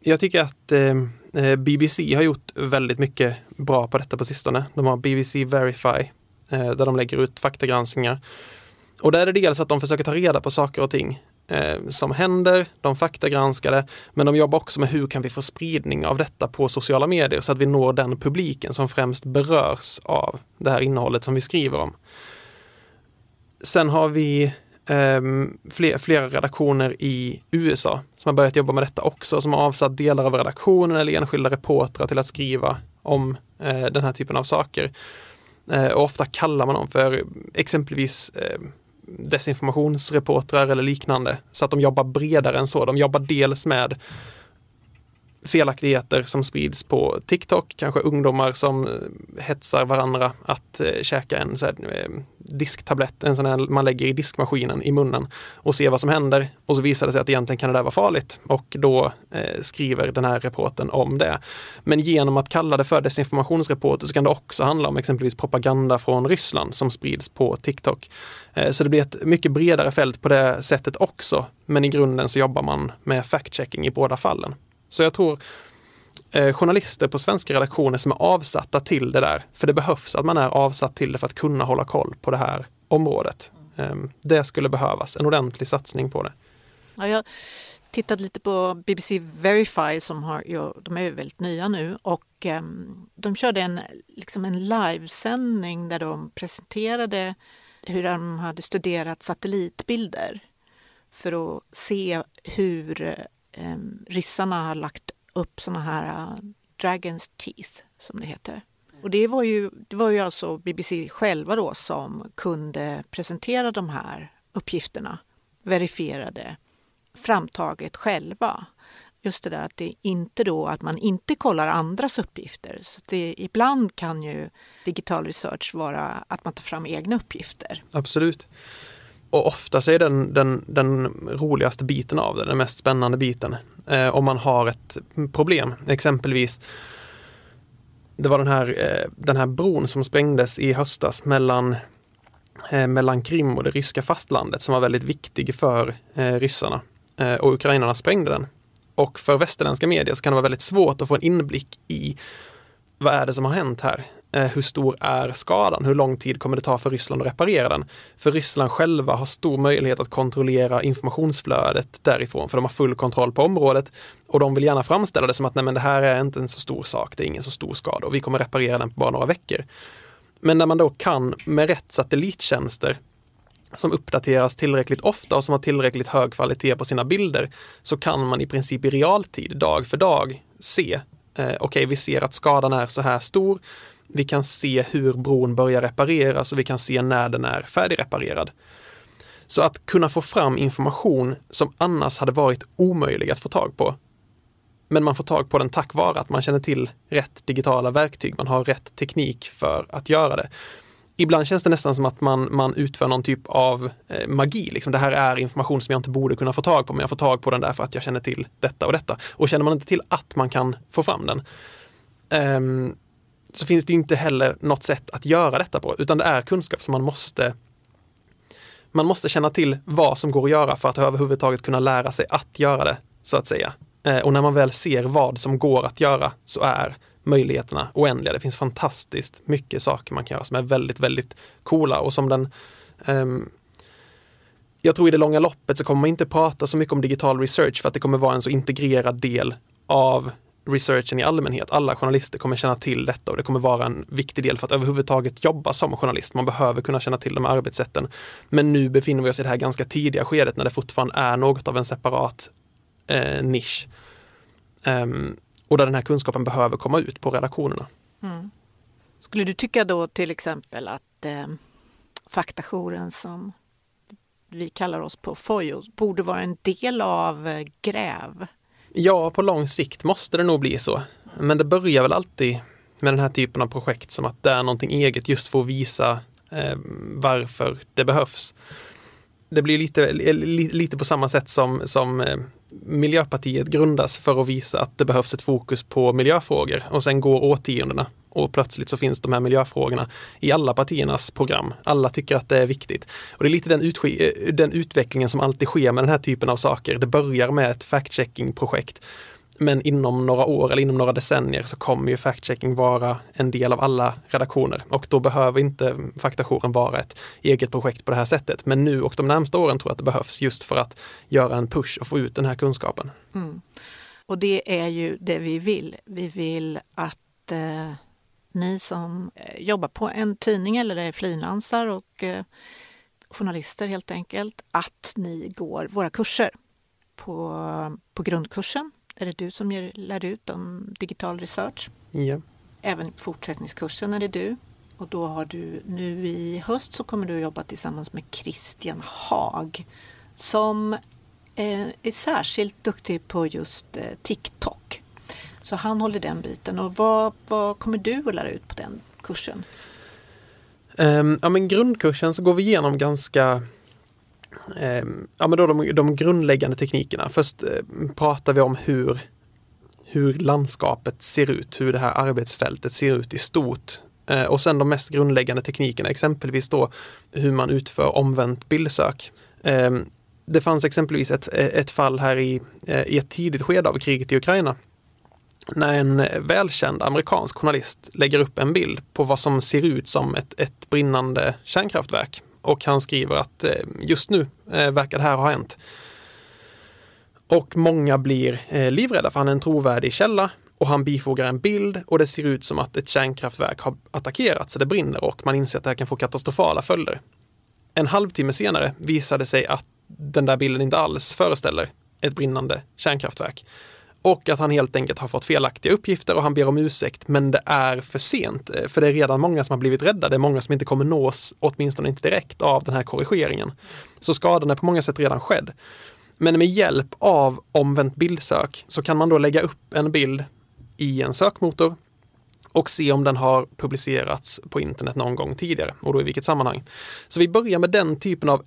Jag tycker att eh, eh BBC har gjort väldigt mycket bra på detta på sistone. De har BBC Verify eh, där de lägger ut faktagranskningar. Och där är det dels att de försöker ta reda på saker och ting eh, som händer, de faktagranskar det, men de jobbar också med hur kan vi få spridning av detta på sociala medier så att vi når den publiken som främst berörs av det här innehållet som vi skriver om. Sen har vi um, fler, flera redaktioner i USA som har börjat jobba med detta också, som har avsatt delar av redaktionen eller enskilda reportrar till att skriva om uh, den här typen av saker. Uh, och ofta kallar man dem för exempelvis uh, desinformationsreportrar eller liknande. Så att de jobbar bredare än så. De jobbar dels med felaktigheter som sprids på TikTok, kanske ungdomar som eh, hetsar varandra att eh, käka en så här, eh, disktablett, en sån här man lägger i diskmaskinen i munnen och ser vad som händer. Och så visar det sig att egentligen kan det där vara farligt och då eh, skriver den här reporten om det. Men genom att kalla det för desinformationsreporter så kan det också handla om exempelvis propaganda från Ryssland som sprids på TikTok. Eh, så det blir ett mycket bredare fält på det sättet också. Men i grunden så jobbar man med fact-checking i båda fallen. Så jag tror eh, journalister på svenska redaktioner som är avsatta till det där, för det behövs att man är avsatt till det för att kunna hålla koll på det här området. Eh, det skulle behövas, en ordentlig satsning på det. Ja, jag tittade lite på BBC Verify som har, ja, de är väldigt nya nu och eh, de körde en, liksom en livesändning där de presenterade hur de hade studerat satellitbilder för att se hur eh, ryssarna har lagt upp såna här uh, Dragons Teeth som det heter. Och det var ju, det var ju alltså BBC själva då som kunde presentera de här uppgifterna, verifierade, framtaget själva. Just det där att det inte då att man inte kollar andras uppgifter. Så det, ibland kan ju digital research vara att man tar fram egna uppgifter. Absolut. Och ofta så är den, den, den roligaste biten av det, den mest spännande biten. Eh, om man har ett problem, exempelvis det var den här, eh, den här bron som sprängdes i höstas mellan, eh, mellan Krim och det ryska fastlandet som var väldigt viktig för eh, ryssarna. Eh, och ukrainarna sprängde den. Och för västerländska medier så kan det vara väldigt svårt att få en inblick i vad är det som har hänt här? Eh, hur stor är skadan? Hur lång tid kommer det ta för Ryssland att reparera den? För Ryssland själva har stor möjlighet att kontrollera informationsflödet därifrån, för de har full kontroll på området och de vill gärna framställa det som att nej, men det här är inte en så stor sak, det är ingen så stor skada och vi kommer reparera den på bara några veckor. Men när man då kan med rätt satellittjänster som uppdateras tillräckligt ofta och som har tillräckligt hög kvalitet på sina bilder så kan man i princip i realtid, dag för dag, se eh, okej, okay, vi ser att skadan är så här stor. Vi kan se hur bron börjar repareras och vi kan se när den är färdigreparerad. Så att kunna få fram information som annars hade varit omöjlig att få tag på. Men man får tag på den tack vare att man känner till rätt digitala verktyg. Man har rätt teknik för att göra det. Ibland känns det nästan som att man, man utför någon typ av eh, magi. Liksom, det här är information som jag inte borde kunna få tag på, men jag får tag på den därför att jag känner till detta och detta. Och känner man inte till att man kan få fram den, um, så finns det inte heller något sätt att göra detta på, utan det är kunskap som man måste man måste känna till vad som går att göra för att överhuvudtaget kunna lära sig att göra det, så att säga. Eh, och när man väl ser vad som går att göra så är möjligheterna oändliga. Det finns fantastiskt mycket saker man kan göra som är väldigt, väldigt coola och som den um, jag tror i det långa loppet så kommer man inte prata så mycket om digital research för att det kommer vara en så integrerad del av researchen i allmänhet. Alla journalister kommer känna till detta och det kommer vara en viktig del för att överhuvudtaget jobba som journalist. Man behöver kunna känna till de här arbetssätten. Men nu befinner vi oss i det här ganska tidiga skedet när det fortfarande är något av en separat eh, nisch. Um, och där den här kunskapen behöver komma ut på redaktionerna. Mm. Skulle du tycka då till exempel att eh, faktajouren som vi kallar oss på Fojo borde vara en del av eh, GRÄV? Ja, på lång sikt måste det nog bli så. Men det börjar väl alltid med den här typen av projekt som att det är någonting eget just för att visa eh, varför det behövs. Det blir lite, lite på samma sätt som, som eh, Miljöpartiet grundas för att visa att det behövs ett fokus på miljöfrågor och sen går årtiondena och plötsligt så finns de här miljöfrågorna i alla partiernas program. Alla tycker att det är viktigt. Och det är lite den, eh, den utvecklingen som alltid sker med den här typen av saker. Det börjar med ett fact-checking-projekt. Men inom några år eller inom några decennier så kommer ju fact-checking vara en del av alla redaktioner och då behöver inte faktajouren vara ett eget projekt på det här sättet. Men nu och de närmsta åren tror jag att det behövs just för att göra en push och få ut den här kunskapen. Mm. Och det är ju det vi vill. Vi vill att eh, ni som eh, jobbar på en tidning eller är frilansar och eh, journalister helt enkelt att ni går våra kurser. På, på grundkursen är det du som ger, lär ut om digital research. Ja. Även fortsättningskursen är det du. Och då har du nu i höst så kommer du att jobba tillsammans med Christian Haag som eh, är särskilt duktig på just TikTok. Så han håller den biten. Och vad, vad kommer du att lära ut på den kursen? Um, ja men grundkursen så går vi igenom ganska um, ja, men då de, de grundläggande teknikerna. Först uh, pratar vi om hur, hur landskapet ser ut, hur det här arbetsfältet ser ut i stort. Uh, och sen de mest grundläggande teknikerna, exempelvis då hur man utför omvänt bildsök. Ehm, det fanns exempelvis ett, ett fall här i, eh, i ett tidigt skede av kriget i Ukraina när en välkänd amerikansk journalist lägger upp en bild på vad som ser ut som ett, ett brinnande kärnkraftverk. Och han skriver att eh, just nu eh, verkar det här ha hänt. Och många blir eh, livrädda för han är en trovärdig källa och han bifogar en bild och det ser ut som att ett kärnkraftverk har attackerats, så det brinner och man inser att det här kan få katastrofala följder. En halvtimme senare visade sig att den där bilden inte alls föreställer ett brinnande kärnkraftverk. Och att han helt enkelt har fått felaktiga uppgifter och han ber om ursäkt men det är för sent. Eh, för det är redan många som har blivit rädda. Det är många som inte kommer nås, åtminstone inte direkt, av den här korrigeringen. Så skadan är på många sätt redan skedd. Men med hjälp av omvänt bildsök så kan man då lägga upp en bild i en sökmotor och se om den har publicerats på internet någon gång tidigare och då i vilket sammanhang. Så vi börjar med den typen av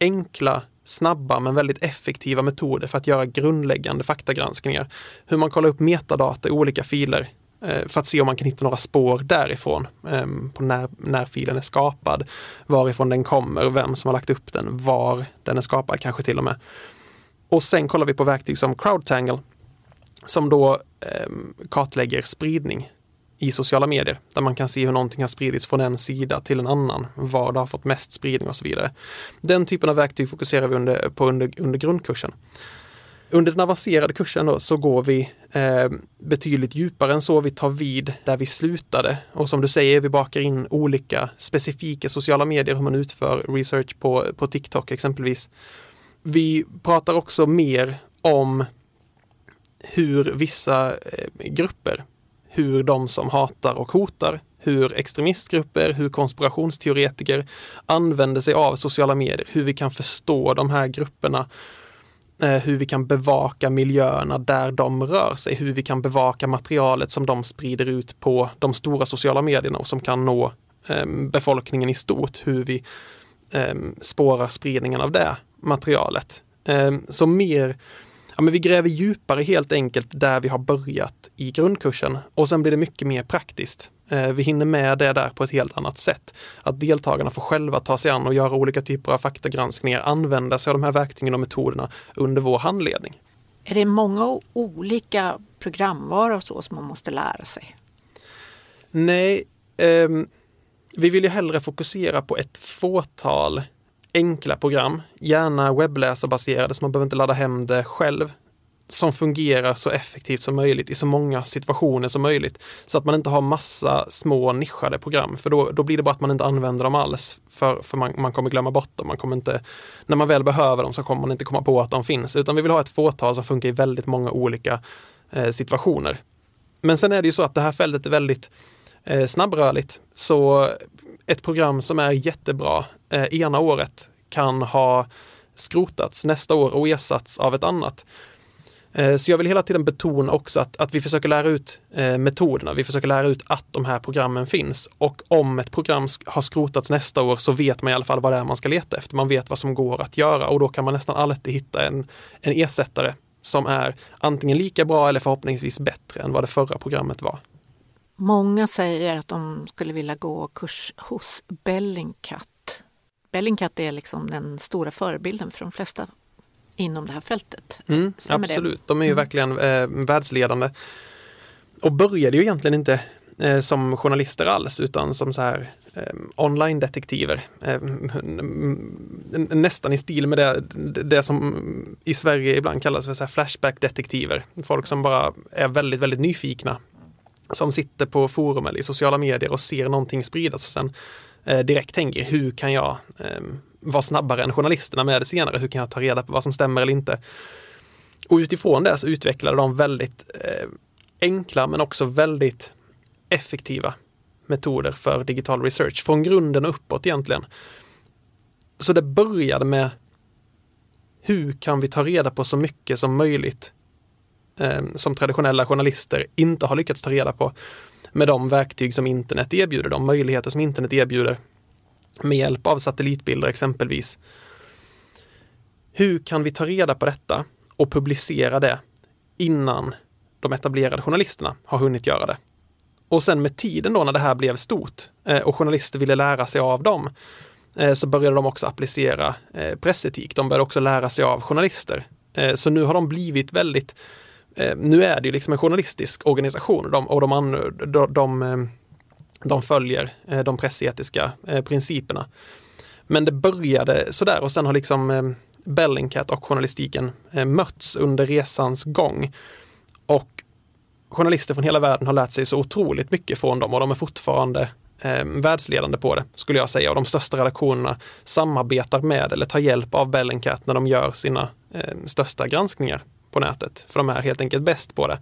enkla snabba men väldigt effektiva metoder för att göra grundläggande faktagranskningar. Hur man kollar upp metadata i olika filer eh, för att se om man kan hitta några spår därifrån. Ehm, på när, när filen är skapad, varifrån den kommer, vem som har lagt upp den, var den är skapad kanske till och med. Och sen kollar vi på verktyg som CrowdTangle som då ehm, kartlägger spridning i sociala medier där man kan se hur någonting har spridits från en sida till en annan, var det har fått mest spridning och så vidare. Den typen av verktyg fokuserar vi under, på under, under grundkursen. Under den avancerade kursen då, så går vi eh, betydligt djupare än så. Vi tar vid där vi slutade och som du säger, vi bakar in olika specifika sociala medier, hur man utför research på, på TikTok exempelvis. Vi pratar också mer om hur vissa eh, grupper hur de som hatar och hotar, hur extremistgrupper, hur konspirationsteoretiker använder sig av sociala medier, hur vi kan förstå de här grupperna, eh, hur vi kan bevaka miljöerna där de rör sig, hur vi kan bevaka materialet som de sprider ut på de stora sociala medierna och som kan nå ehm, befolkningen i stort, hur vi ehm, spårar spridningen av det materialet. Ehm, så mer ja, men vi gräver djupare helt enkelt där vi har börjat i grundkursen och sen blir det mycket mer praktiskt. Eh, vi hinner med det där på ett helt annat sätt. Att deltagarna får själva ta sig an och göra olika typer av faktagranskningar, använda sig av de här verktygen och metoderna under vår handledning. Är det många olika programvaror och så som man måste lära sig? Nej, eh, vi vill ju hellre fokusera på ett fåtal enkla program, gärna webbläsarbaserade så man behöver inte ladda hem det själv, som fungerar så effektivt som möjligt i så många situationer som möjligt. Så att man inte har massa små nischade program, för då, då blir det bara att man inte använder dem alls. För, för man, man kommer glömma bort dem. Man kommer inte, när man väl behöver dem så kommer man inte komma på att de finns, utan vi vill ha ett fåtal som funkar i väldigt många olika eh, situationer. Men sen är det ju så att det här fältet är väldigt eh, snabbrörligt. Så ett program som är jättebra eh, ena året kan ha skrotats nästa år och ersatts av ett annat. Eh, så jag vill hela tiden betona också att, att vi försöker lära ut eh, metoderna. Vi försöker lära ut att de här programmen finns. Och om ett program har skrotats nästa år så vet man i alla fall vad det är man ska leta efter. Man vet vad som går att göra och då kan man nästan alltid hitta en, en ersättare som är antingen lika bra eller förhoppningsvis bättre än vad det förra programmet var. Många säger att de skulle vilja gå kurs hos Bellingcat. Bellingcat är liksom den stora förebilden för de flesta inom det här fältet. Mm, absolut, de är ju mm. verkligen eh, världsledande. Och började ju egentligen inte eh, som journalister alls utan som så här eh, online-detektiver. Eh, nästan i stil med det, det som i Sverige ibland kallas för flashback-detektiver. Folk som bara är väldigt, väldigt nyfikna som sitter på forum eller i sociala medier och ser någonting spridas och sen Eh, direkt tänker hur kan jag eh, vara snabbare än journalisterna med det senare? Hur kan jag ta reda på vad som stämmer eller inte? Och utifrån det så utvecklade de väldigt eh, enkla men också väldigt effektiva metoder för digital research från grunden och uppåt egentligen. Så det började med hur kan vi ta reda på så mycket som möjligt eh, som traditionella journalister inte har lyckats ta reda på med de verktyg som internet erbjuder, de möjligheter som internet erbjuder med hjälp av satellitbilder exempelvis. Hur kan vi ta reda på detta och publicera det innan de etablerade journalisterna har hunnit göra det? Och sen med tiden då när det här blev stort eh, och journalister ville lära sig av dem eh, så började de också applicera eh, pressetik. De började också lära sig av journalister. Så nu har de blivit väldigt Eh, nu är det liksom en journalistisk organisation de, och de, de, de, eh, de följer eh, de pressetiska principerna. Men det började sådär och sen har liksom Bellingcat och journalistiken mötts under resans gång. Och journalister från hela världen har lärt sig så otroligt mycket från dem och de är fortfarande eh, världsledande på det, skulle jag säga. Och de största redaktionerna samarbetar med eller tar hjälp av Bellingcat när de gör sina eh, största granskningar på nätet. För de är helt enkelt bäst på det.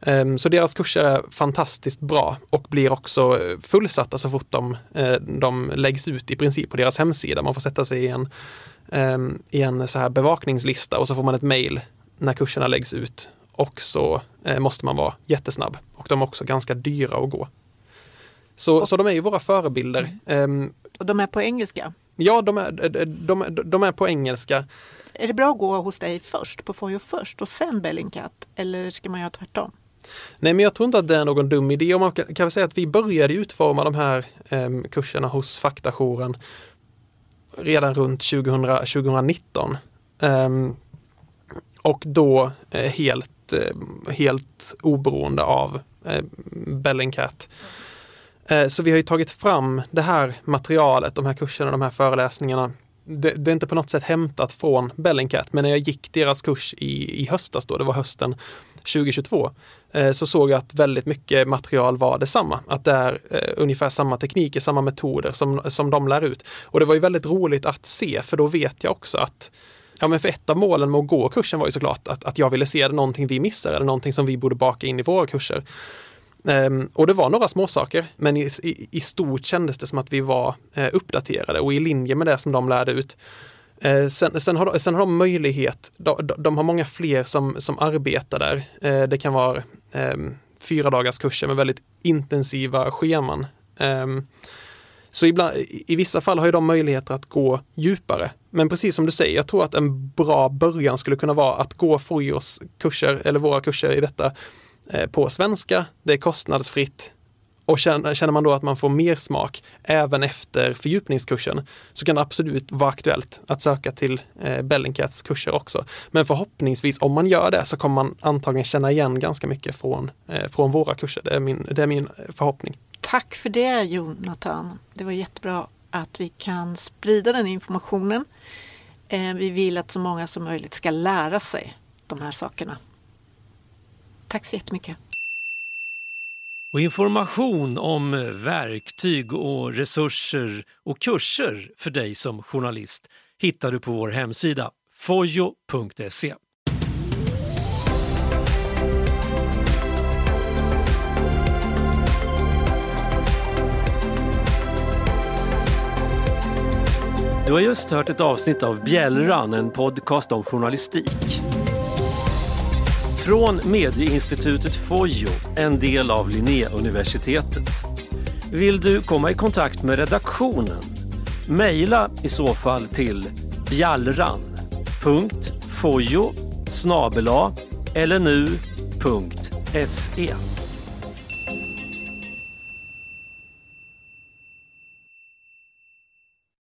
Eh, så deras kurser är fantastiskt bra och blir också fullsatta så fort de, eh, de läggs ut i princip på deras hemsida. Man får sätta sig i en, ehm, i en så här bevakningslista och så får man ett mail när kurserna läggs ut och så eh, måste man vara jättesnabb. Och de är också ganska dyra att gå. Så, och, så de är ju våra förebilder. Mm. och de är på engelska? Ja, de är, de, de, de är på engelska. Är det bra att gå hos dig först, på Fojo först och sen Bellingcat? Eller ska man göra tvärtom? Nej, men jag tror inte att det är någon dum idé. Och man kan, kan väl säga att vi började utforma de här eh, kurserna hos Faktajouren redan runt 2000, 2019. Um, och då eh, helt Eh, helt oberoende av eh, Bellingcat. Eh, så vi har ju tagit fram det här materialet, de här kurserna, de här föreläsningarna. Det, det, är inte på något sätt hämtat från Bellingcat, men när jag gick deras kurs i, i höstas då, det var hösten 2022, eh, så såg jag att väldigt mycket material var detsamma. Att det är eh, ungefär samma tekniker, samma metoder som, som de lär ut. Och det var ju väldigt roligt att se, för då vet jag också att Ja, men för ett av målen med att gå kursen var ju såklart att, att jag ville se någonting vi missar eller någonting som vi borde baka in i våra kurser. Um, och det var några småsaker, men i, i, i, stort kändes det som att vi var uh, uppdaterade och i linje med det som de lärde ut. Uh, sen, sen, har de, sen har de möjlighet, de, de, har många fler som, som arbetar där. Uh, det kan vara um, fyra dagars kurser med väldigt intensiva scheman. Um, så ibland, i vissa fall har ju de möjligheter att gå djupare. Men precis som du säger, jag tror att en bra början skulle kunna vara att gå Fojos kurser, eller våra kurser i detta, Eh, på svenska. Det är kostnadsfritt. Och känner, man då att man får mer smak även efter fördjupningskursen så kan det absolut vara aktuellt att söka till eh, Bellingcats kurser också. Men förhoppningsvis om man gör det så kommer man antagligen känna igen ganska mycket från, eh, från våra kurser. Det är min, det är min förhoppning. Tack för det Jonathan. Det var jättebra att vi kan sprida den informationen. Eh, vi vill att så många som möjligt ska lära sig de här sakerna. Tack så jättemycket. Och information om verktyg och resurser och kurser för dig som journalist hittar du på vår hemsida fojo.se. Du har just hört ett avsnitt av Bjällran, en podcast om journalistik. Från Medieinstitutet Fojo, en del av Linnéuniversitetet. Vill du komma i kontakt med redaktionen? Mejla i så fall till bjallran.fojo snabela eller nu.se